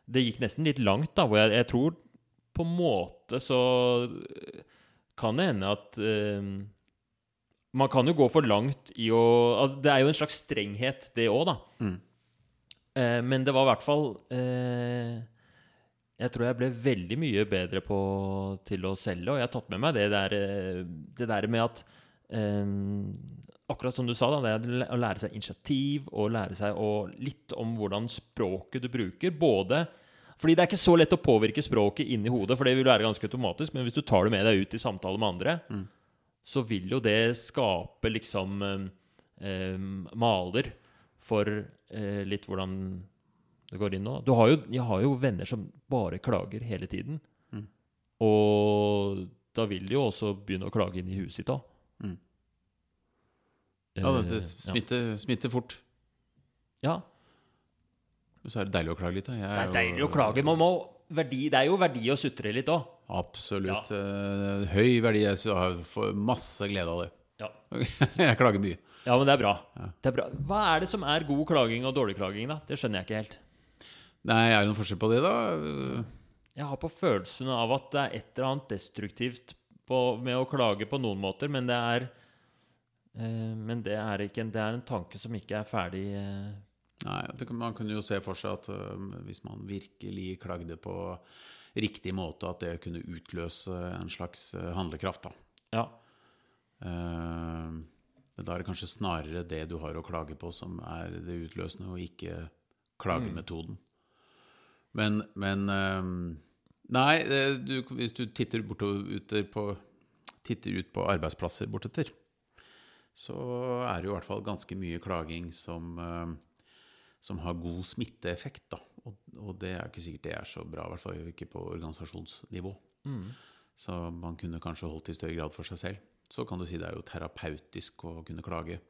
Det gikk nesten litt langt, da, hvor jeg, jeg tror på en måte så kan det hende at uh, Man kan jo gå for langt i å altså, Det er jo en slags strenghet, det òg, da. Mm. Uh, men det var i hvert fall eh, Jeg tror jeg ble veldig mye bedre på, til å selge, og jeg har tatt med meg det der, eh, det der med at um, Akkurat som du sa, da, det å lære seg initiativ og lære seg å, litt om hvordan språket du bruker. Både fordi det er ikke så lett å påvirke språket inni hodet, for det vil være ganske automatisk, men hvis du tar det med deg ut i samtale med andre, så vil jo det skape liksom eh, maler for eh, litt hvordan det går inn nå. Du har jo, jeg har jo venner som bare klager hele tiden. Og da vil de jo også begynne å klage inn i huet sitt òg. Mm. Ja, det, det smitter, smitter fort. ja. Så er det deilig å klage litt. Da. Det er jo- deilig å klage. Man må verdi, det er jo verdi å sutre litt òg. Absolutt. Ja. høy verdi. Jeg har får masse glede av det. Ja. jeg klager mye. ja, men det er bra. Det er bra. Hva er det som er god klaging og dårlig klaging, da? Det skjønner jeg ikke helt. Nei, er det noen forskjell på det, da? Jeg har på følelsen av at det er et eller annet destruktivt på, med å klage på noen måter, men det er eh, Men det er, ikke en, det er en tanke som ikke er ferdig eh. Nei, Man kunne jo se for seg at øh, hvis man virkelig klagde på riktig måte, at det kunne utløse en slags handlekraft. da. Ja. Eh, men da er det kanskje snarere det du har å klage på, som er det utløsende, og ikke klagemetoden. Men, men eh, Nei, du, hvis du titter, på, titter ut på arbeidsplasser bortetter, så er det jo i hvert fall ganske mye klaging som, eh, som har god smitteeffekt. Da. Og, og det er ikke sikkert det er så bra, i hvert fall ikke på organisasjonsnivå. Mm. Så man kunne kanskje holdt i større grad for seg selv. Så kan du si det er jo terapeutisk å kunne klage.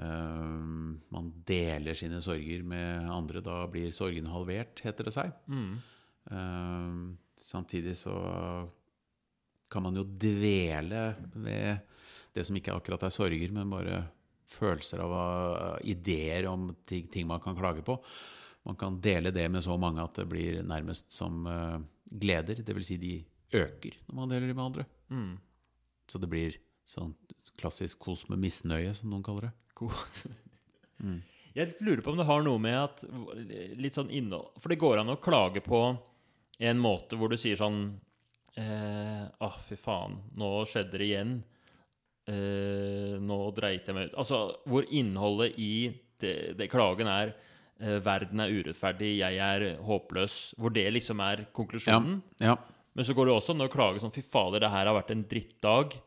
Ehm, man deler sine sorger med andre. Da blir sorgen halvert, heter det seg. Mm. Uh, samtidig så kan man jo dvele ved det som ikke akkurat er sorger, men bare følelser av uh, ideer om ting, ting man kan klage på. Man kan dele det med så mange at det blir nærmest som uh, gleder. Dvs. Si de øker når man deler det med andre. Mm. Så det blir sånn klassisk kos med misnøye, som noen kaller det. God. Jeg lurer på om det har noe med at Litt sånn innhold For det går an å klage på en måte hvor du sier sånn eh, ah, fy faen, nå skjedde det igjen. Eh, nå dreit jeg meg ut. Altså hvor innholdet i det, det klagen er eh, verden er urettferdig, jeg er håpløs. Hvor det liksom er konklusjonen. Ja. Men så går det også an å klage sånn Fy fader, det her har vært en drittdag.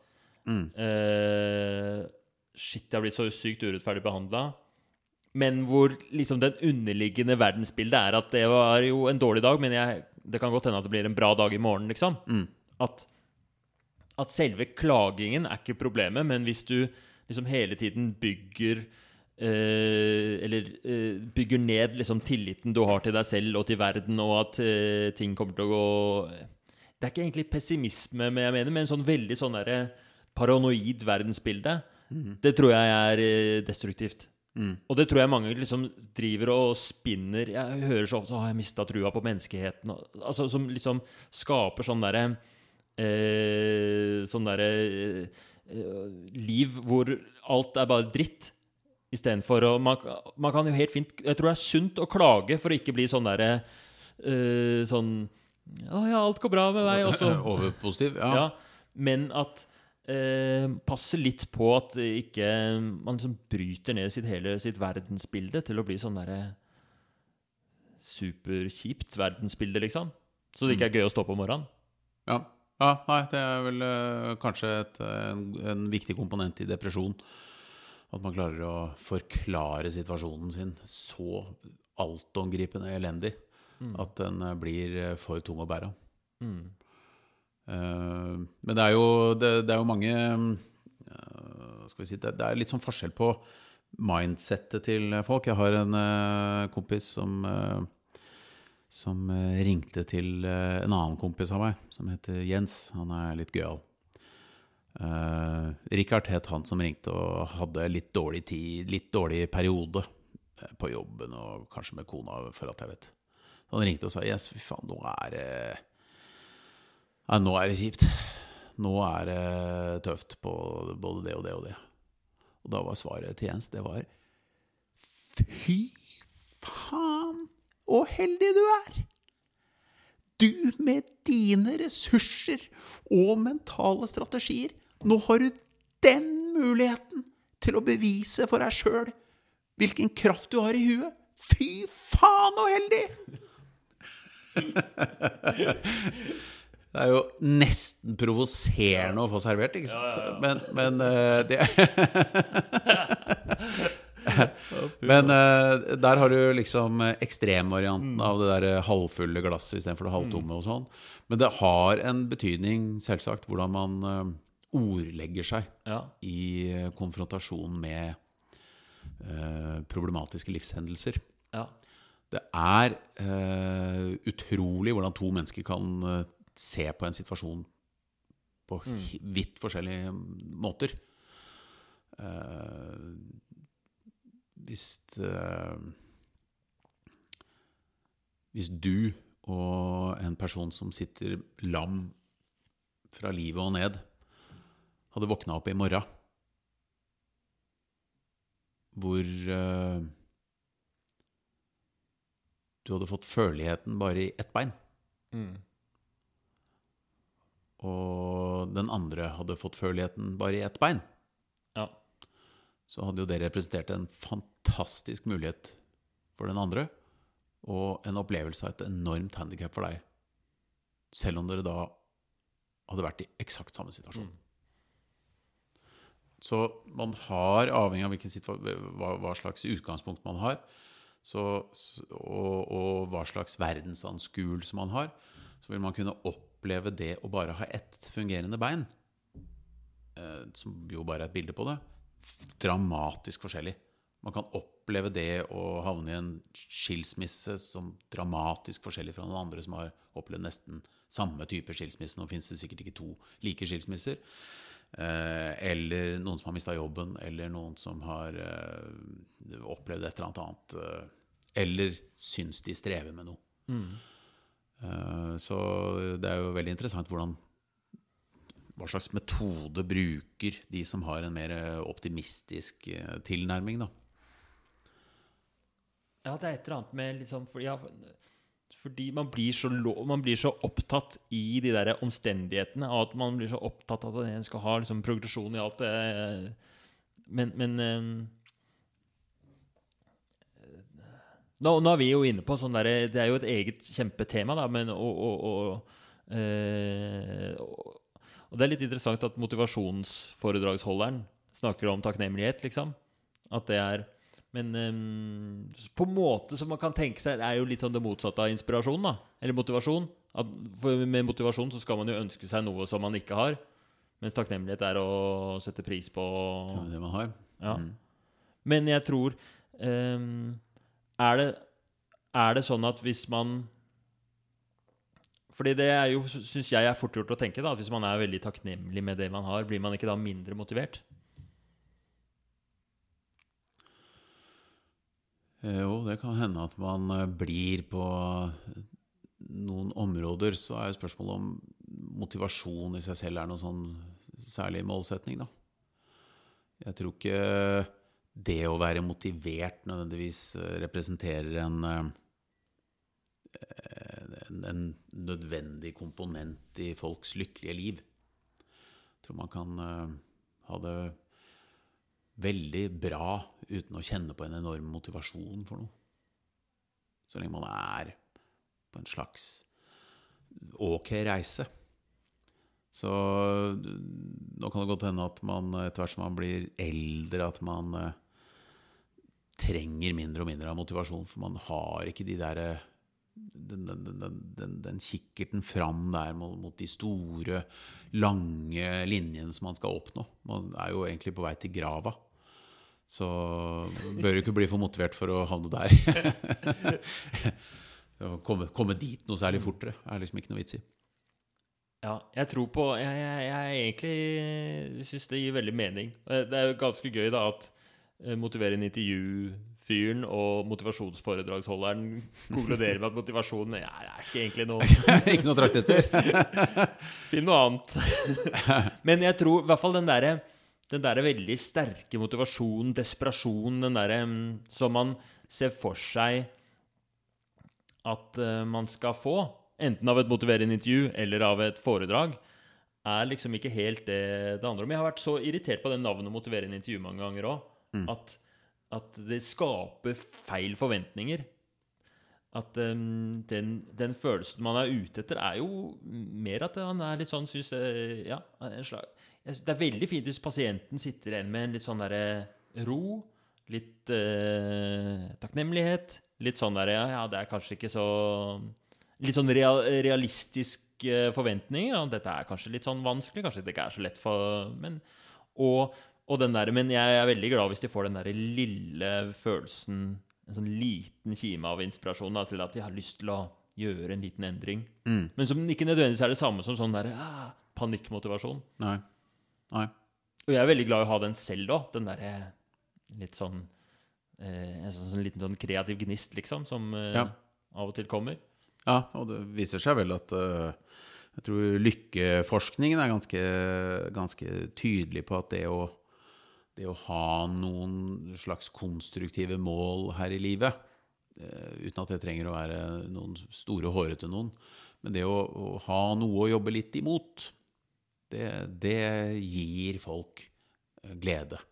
Mm. Eh, shit, jeg har blitt så sykt urettferdig behandla. Men hvor liksom den underliggende verdensbildet er at det var jo en dårlig dag, men jeg, det kan godt hende at det blir en bra dag i morgen, liksom. Mm. At, at selve klagingen er ikke problemet, men hvis du liksom hele tiden bygger eh, Eller eh, bygger ned liksom tilliten du har til deg selv og til verden, og at eh, ting kommer til å gå Det er ikke egentlig pessimisme men jeg mener, men en sånn veldig sånn derre paranoid verdensbilde. Det tror jeg er eh, destruktivt. Mm. Og det tror jeg mange liksom driver og spinner Jeg hører så ofte 'Å, jeg mista trua på menneskeheten'. Altså Som liksom skaper sånn derre eh, Sånn derre eh, liv hvor alt er bare dritt. Istedenfor å man, man kan jo helt fint Jeg tror det er sunt å klage for å ikke bli sånn derre eh, Sånn 'Å ja, alt går bra med meg', også. Overpositiv? Ja. ja, men at eh, Passe litt på at ikke man liksom bryter ned sitt hele sitt verdensbilde til å bli sånn derre superkjipt verdensbilde, liksom. Så det ikke er gøy å stå på om morgenen. Ja. ja. Nei, det er vel eh, kanskje et, en, en viktig komponent i depresjon. At man klarer å forklare situasjonen sin så altomgripende elendig at den eh, blir eh, for tung å bære. Mm. Eh, men det er jo, det, det er jo mange eh, si det, det er litt sånn forskjell på mindsettet til folk. Jeg har en eh, kompis som som ringte til en annen kompis av meg, som heter Jens. Han er litt gøyal. Uh, Richard het han som ringte og hadde litt dårlig tid, litt dårlig periode på jobben og kanskje med kona, for alt jeg vet. Så han ringte og sa Jens, fy faen, nå er det Nei, nå er det kjipt. Nå er det tøft på både det og det og det. Og da var svaret til Jens, det var Fy faen, så heldig du er! Du med dine ressurser og mentale strategier. Nå har du den muligheten til å bevise for deg sjøl hvilken kraft du har i huet. Fy faen, så heldig! Det er jo nesten provoserende å få servert, ikke sant? Ja, ja. Men, men uh, det Men uh, der har du liksom ekstremvarianten ekstremvarianten av det der eh, halvfulle glasset istedenfor det halvtomme og sånn. Men det har en betydning, selvsagt, hvordan man uh, ordlegger seg Ja. i uh, konfrontasjon med problematiske livshendelser. ja. Det er utrolig hvordan to mennesker kan se på en situasjon på mm. vidt forskjellige måter. Uh, hvis uh, hvis du og en person som sitter lam fra livet og ned, hadde våkna opp i morgen hvor uh, du hadde fått føleligheten bare i ett bein, Mm. Og den andre hadde fått førligheten bare i ett bein, Ja. så hadde jo det representert en fantastisk mulighet for den andre, og en opplevelse av et enormt handikap for deg. Selv om dere da hadde vært i eksakt samme situasjon. Mm. Så man har, avhengig av hvilken hva, hva slags utgangspunkt man har, så, og, og hva slags verdensanskuelse man har, så vil man kunne oppleve det å bare ha ett fungerende bein, eh, som jo bare er et bilde på det, dramatisk forskjellig. Man kan oppleve det å havne i en skilsmisse som dramatisk forskjellig fra noen andre som har opplevd nesten samme type skilsmisse. Nå finnes det sikkert ikke to like skilsmisser. Eh, eller noen som har mista jobben, eller noen som har eh, opplevd et eller annet annet. Eller syns de strever med noe. Eh, så det er jo veldig interessant hvordan hva slags metode bruker de som har en mer eh, optimistisk eh, tilnærming, da. Ja, det er et eller annet med liksom for, ja, Fordi man blir, så man blir så opptatt i de der omstendighetene og at man blir så opptatt av at en skal ha liksom, progresjon i alt det Men, men eh, nå, nå er vi jo inne på sånn derre Det er jo et eget kjempetema, da, men og, og, og, eh, og, det er litt interessant at motivasjonsforedragsholderen snakker om takknemlighet, liksom. At det er Men eh, på en måte som man kan tenke seg, det er jo litt sånn det motsatte av inspirasjon, da. Eller motivasjon. At med motivasjon så skal man jo ønske seg noe som man ikke har. Mens takknemlighet er å sette pris på er det man har. ja. Mm. Men jeg tror ehm, er, det, er det sånn at hvis man Fordi det er jo, syns jeg er fort gjort å tenke, da. Hvis man er veldig takknemlig med det man har, blir man ikke da mindre motivert? Eh, Jo, det kan hende at man eh, blir på noen områder, så er jo spørsmålet om motivasjon i seg selv er noen sånn særlig målsetning, da. Jeg tror ikke det å være motivert nødvendigvis eh, representerer en, eh, en, en nødvendig komponent i folks lykkelige liv. Jeg tror man kan eh, ha det veldig bra uten å kjenne på en enorm motivasjon for noe. Så lenge man er på en slags ok reise. Så nå kan det godt hende at man etter hvert som man blir eldre, at man trenger mindre og mindre av motivasjon, for man har ikke de der den, den, den, den, kikkerten fram der mot, mot de store, lange linjene som man skal oppnå. Man er jo egentlig på vei til grava. Så bør du ikke bli for motivert for å havne der. Å komme, komme dit noe særlig fortere er liksom ikke noe vits i. Ja, jeg tror på Jeg, jeg, jeg egentlig syns det gir veldig mening. Det er jo ganske gøy da at motiverende intervju-fyren og motivasjonsforedragsholderen konkluderer med at motivasjonen ja, er ikke egentlig noe ikke noe å trakte etter. Finn noe annet. Men jeg tror i hvert fall den derre den der veldig sterke motivasjonen, desperasjonen, den derre mm, som man ser for seg at eh, man skal få, enten av et motiverende intervju eller av et foredrag, er liksom ikke helt det det handler om. Jeg har vært så irritert på det navnet motiverende intervju mange ganger òg, at, at det skaper feil forventninger. At um, den, den følelsen man er ute etter, er jo mer at han er litt sånn synes jeg, Ja, en slag, Det er veldig fint hvis pasienten sitter igjen med en litt sånn derre ro, litt uh, takknemlighet. Litt sånn der, ja, ja, det er kanskje ikke så Litt sånn real, realistisk eh, forventning. Ja, dette er kanskje litt sånn vanskelig, kanskje det ikke er så lett for Men, og, og den der, men jeg er veldig glad hvis de får den der lille følelsen, en sånn liten kime av inspirasjon da, til at de har lyst til å gjøre en liten endring. Men som ikke nødvendigvis er det samme som sånn der, ah, panikkmotivasjon. Nei. Nei. Og jeg er veldig glad i å ha den selv òg. Den derre litt sånn eh, En sånn, sånn liten sånn kreativ gnist, liksom. Som eh, Ja. av og til kommer. Ja, og det viser seg vel at uh, Jeg tror lykkeforskningen er ganske, ganske tydelig på at det å, det å ha noen slags konstruktive mål her i livet, eh, uten at det trenger å være noen store, hårete noen, men det å, å ha noe å jobbe litt imot, det, det gir folk eh, glede.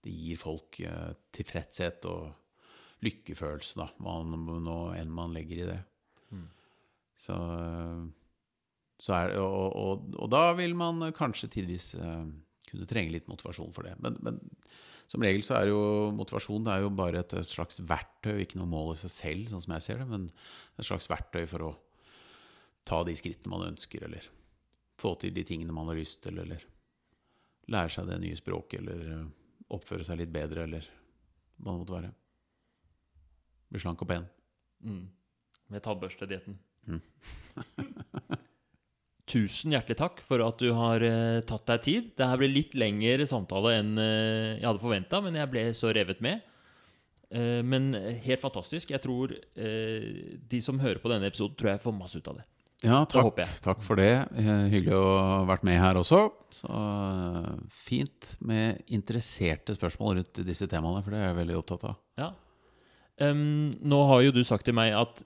Det gir folk eh, tilfredshet og lykkefølelse, da, nå enn man legger i det. Så, så er, og, og, og da vil man kanskje tidvis kunne trenge litt motivasjon for det. Men, men som regel så er jo motivasjon det er jo bare et slags verktøy, ikke noe mål i seg selv, sånn som jeg ser det, men et slags verktøy for å ta de skrittene man ønsker, eller få til de tingene man har lyst til, eller lære seg det nye språket, eller eh, oppføre seg litt bedre, eller hva det måtte være. Bli slank og pen. Mm. Med tannbørstedietten. Tusen hjertelig takk for at du har uh, tatt deg tid. Det her ble litt lengre samtale enn uh, jeg hadde forventa, men jeg ble så revet med. Uh, men helt fantastisk. Jeg tror de som hører på denne episoden, tror jeg får masse ut av det. Ja, takk, takk for det. Hyggelig å ha vært med her også. Så fint med interesserte spørsmål rundt disse temaene, for det er jeg veldig opptatt av. Ja. Um, nå har jo du sagt til meg at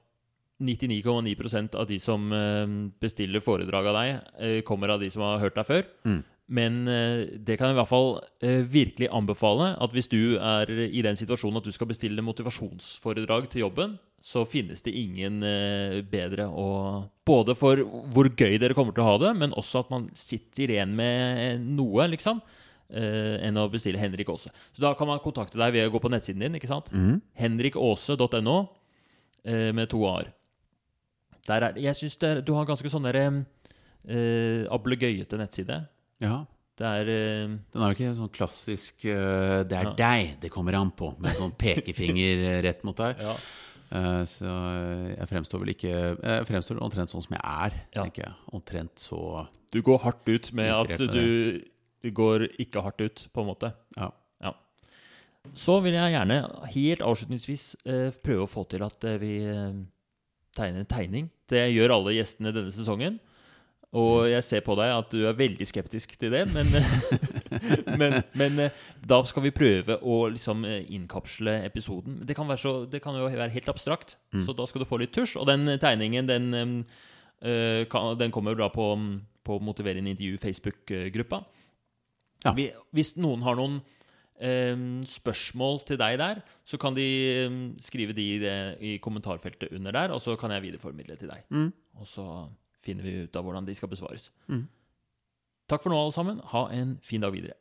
99,9% av de som eh, bestiller foredrag av deg, eh, kommer av de som har hørt deg før. Mm. Men eh, det kan jeg i hvert fall virkelig anbefale at hvis du er i den situasjonen at du skal bestille motivasjonsforedrag til jobben, så finnes det ingen bedre å Både for hvor gøy dere kommer til å ha det, men også at man sitter igjen med noe, liksom. enn å bestille Henrik Aase. Så da kan man kontakte deg ved å gå på nettsiden din. ikke sant? Mm. henrikaase.no eh, med to a-er. Der er, jeg syns du har ganske sånn derre eh, ablegøyete nettside. Ja. Det er uh, Den er jo ikke sånn klassisk uh, 'det er Ja. deg det kommer an på', med sånn pekefinger rett mot deg. Ja. Uh, Så jeg fremstår vel ikke Jeg fremstår omtrent sånn som jeg er, Ja. tenker jeg. Omtrent så Du går hardt ut med at med du, du går ikke hardt ut, på en måte. Ja. Ja. Så vil jeg gjerne helt avslutningsvis prøve å få til at vi tegner en tegning. Det gjør alle gjestene denne sesongen. Og jeg ser på deg at du er veldig skeptisk til det, men, men, men eh, da skal vi prøve å liksom eh, innkapsle episoden. Det kan, være så, det kan jo være helt abstrakt, så da skal du få litt tusj. Og den tegningen, den, eh, kan, den kommer da på, på Motiverende intervju Facebook-gruppa. Ja. Hvis noen har noen spørsmål til deg der, så kan de skrive de i, det, i kommentarfeltet under der, og så kan jeg videreformidle til deg. Mm. Og så finner vi ut av hvordan de skal besvares. Mm. Takk for nå, alle sammen. Ha en fin dag videre.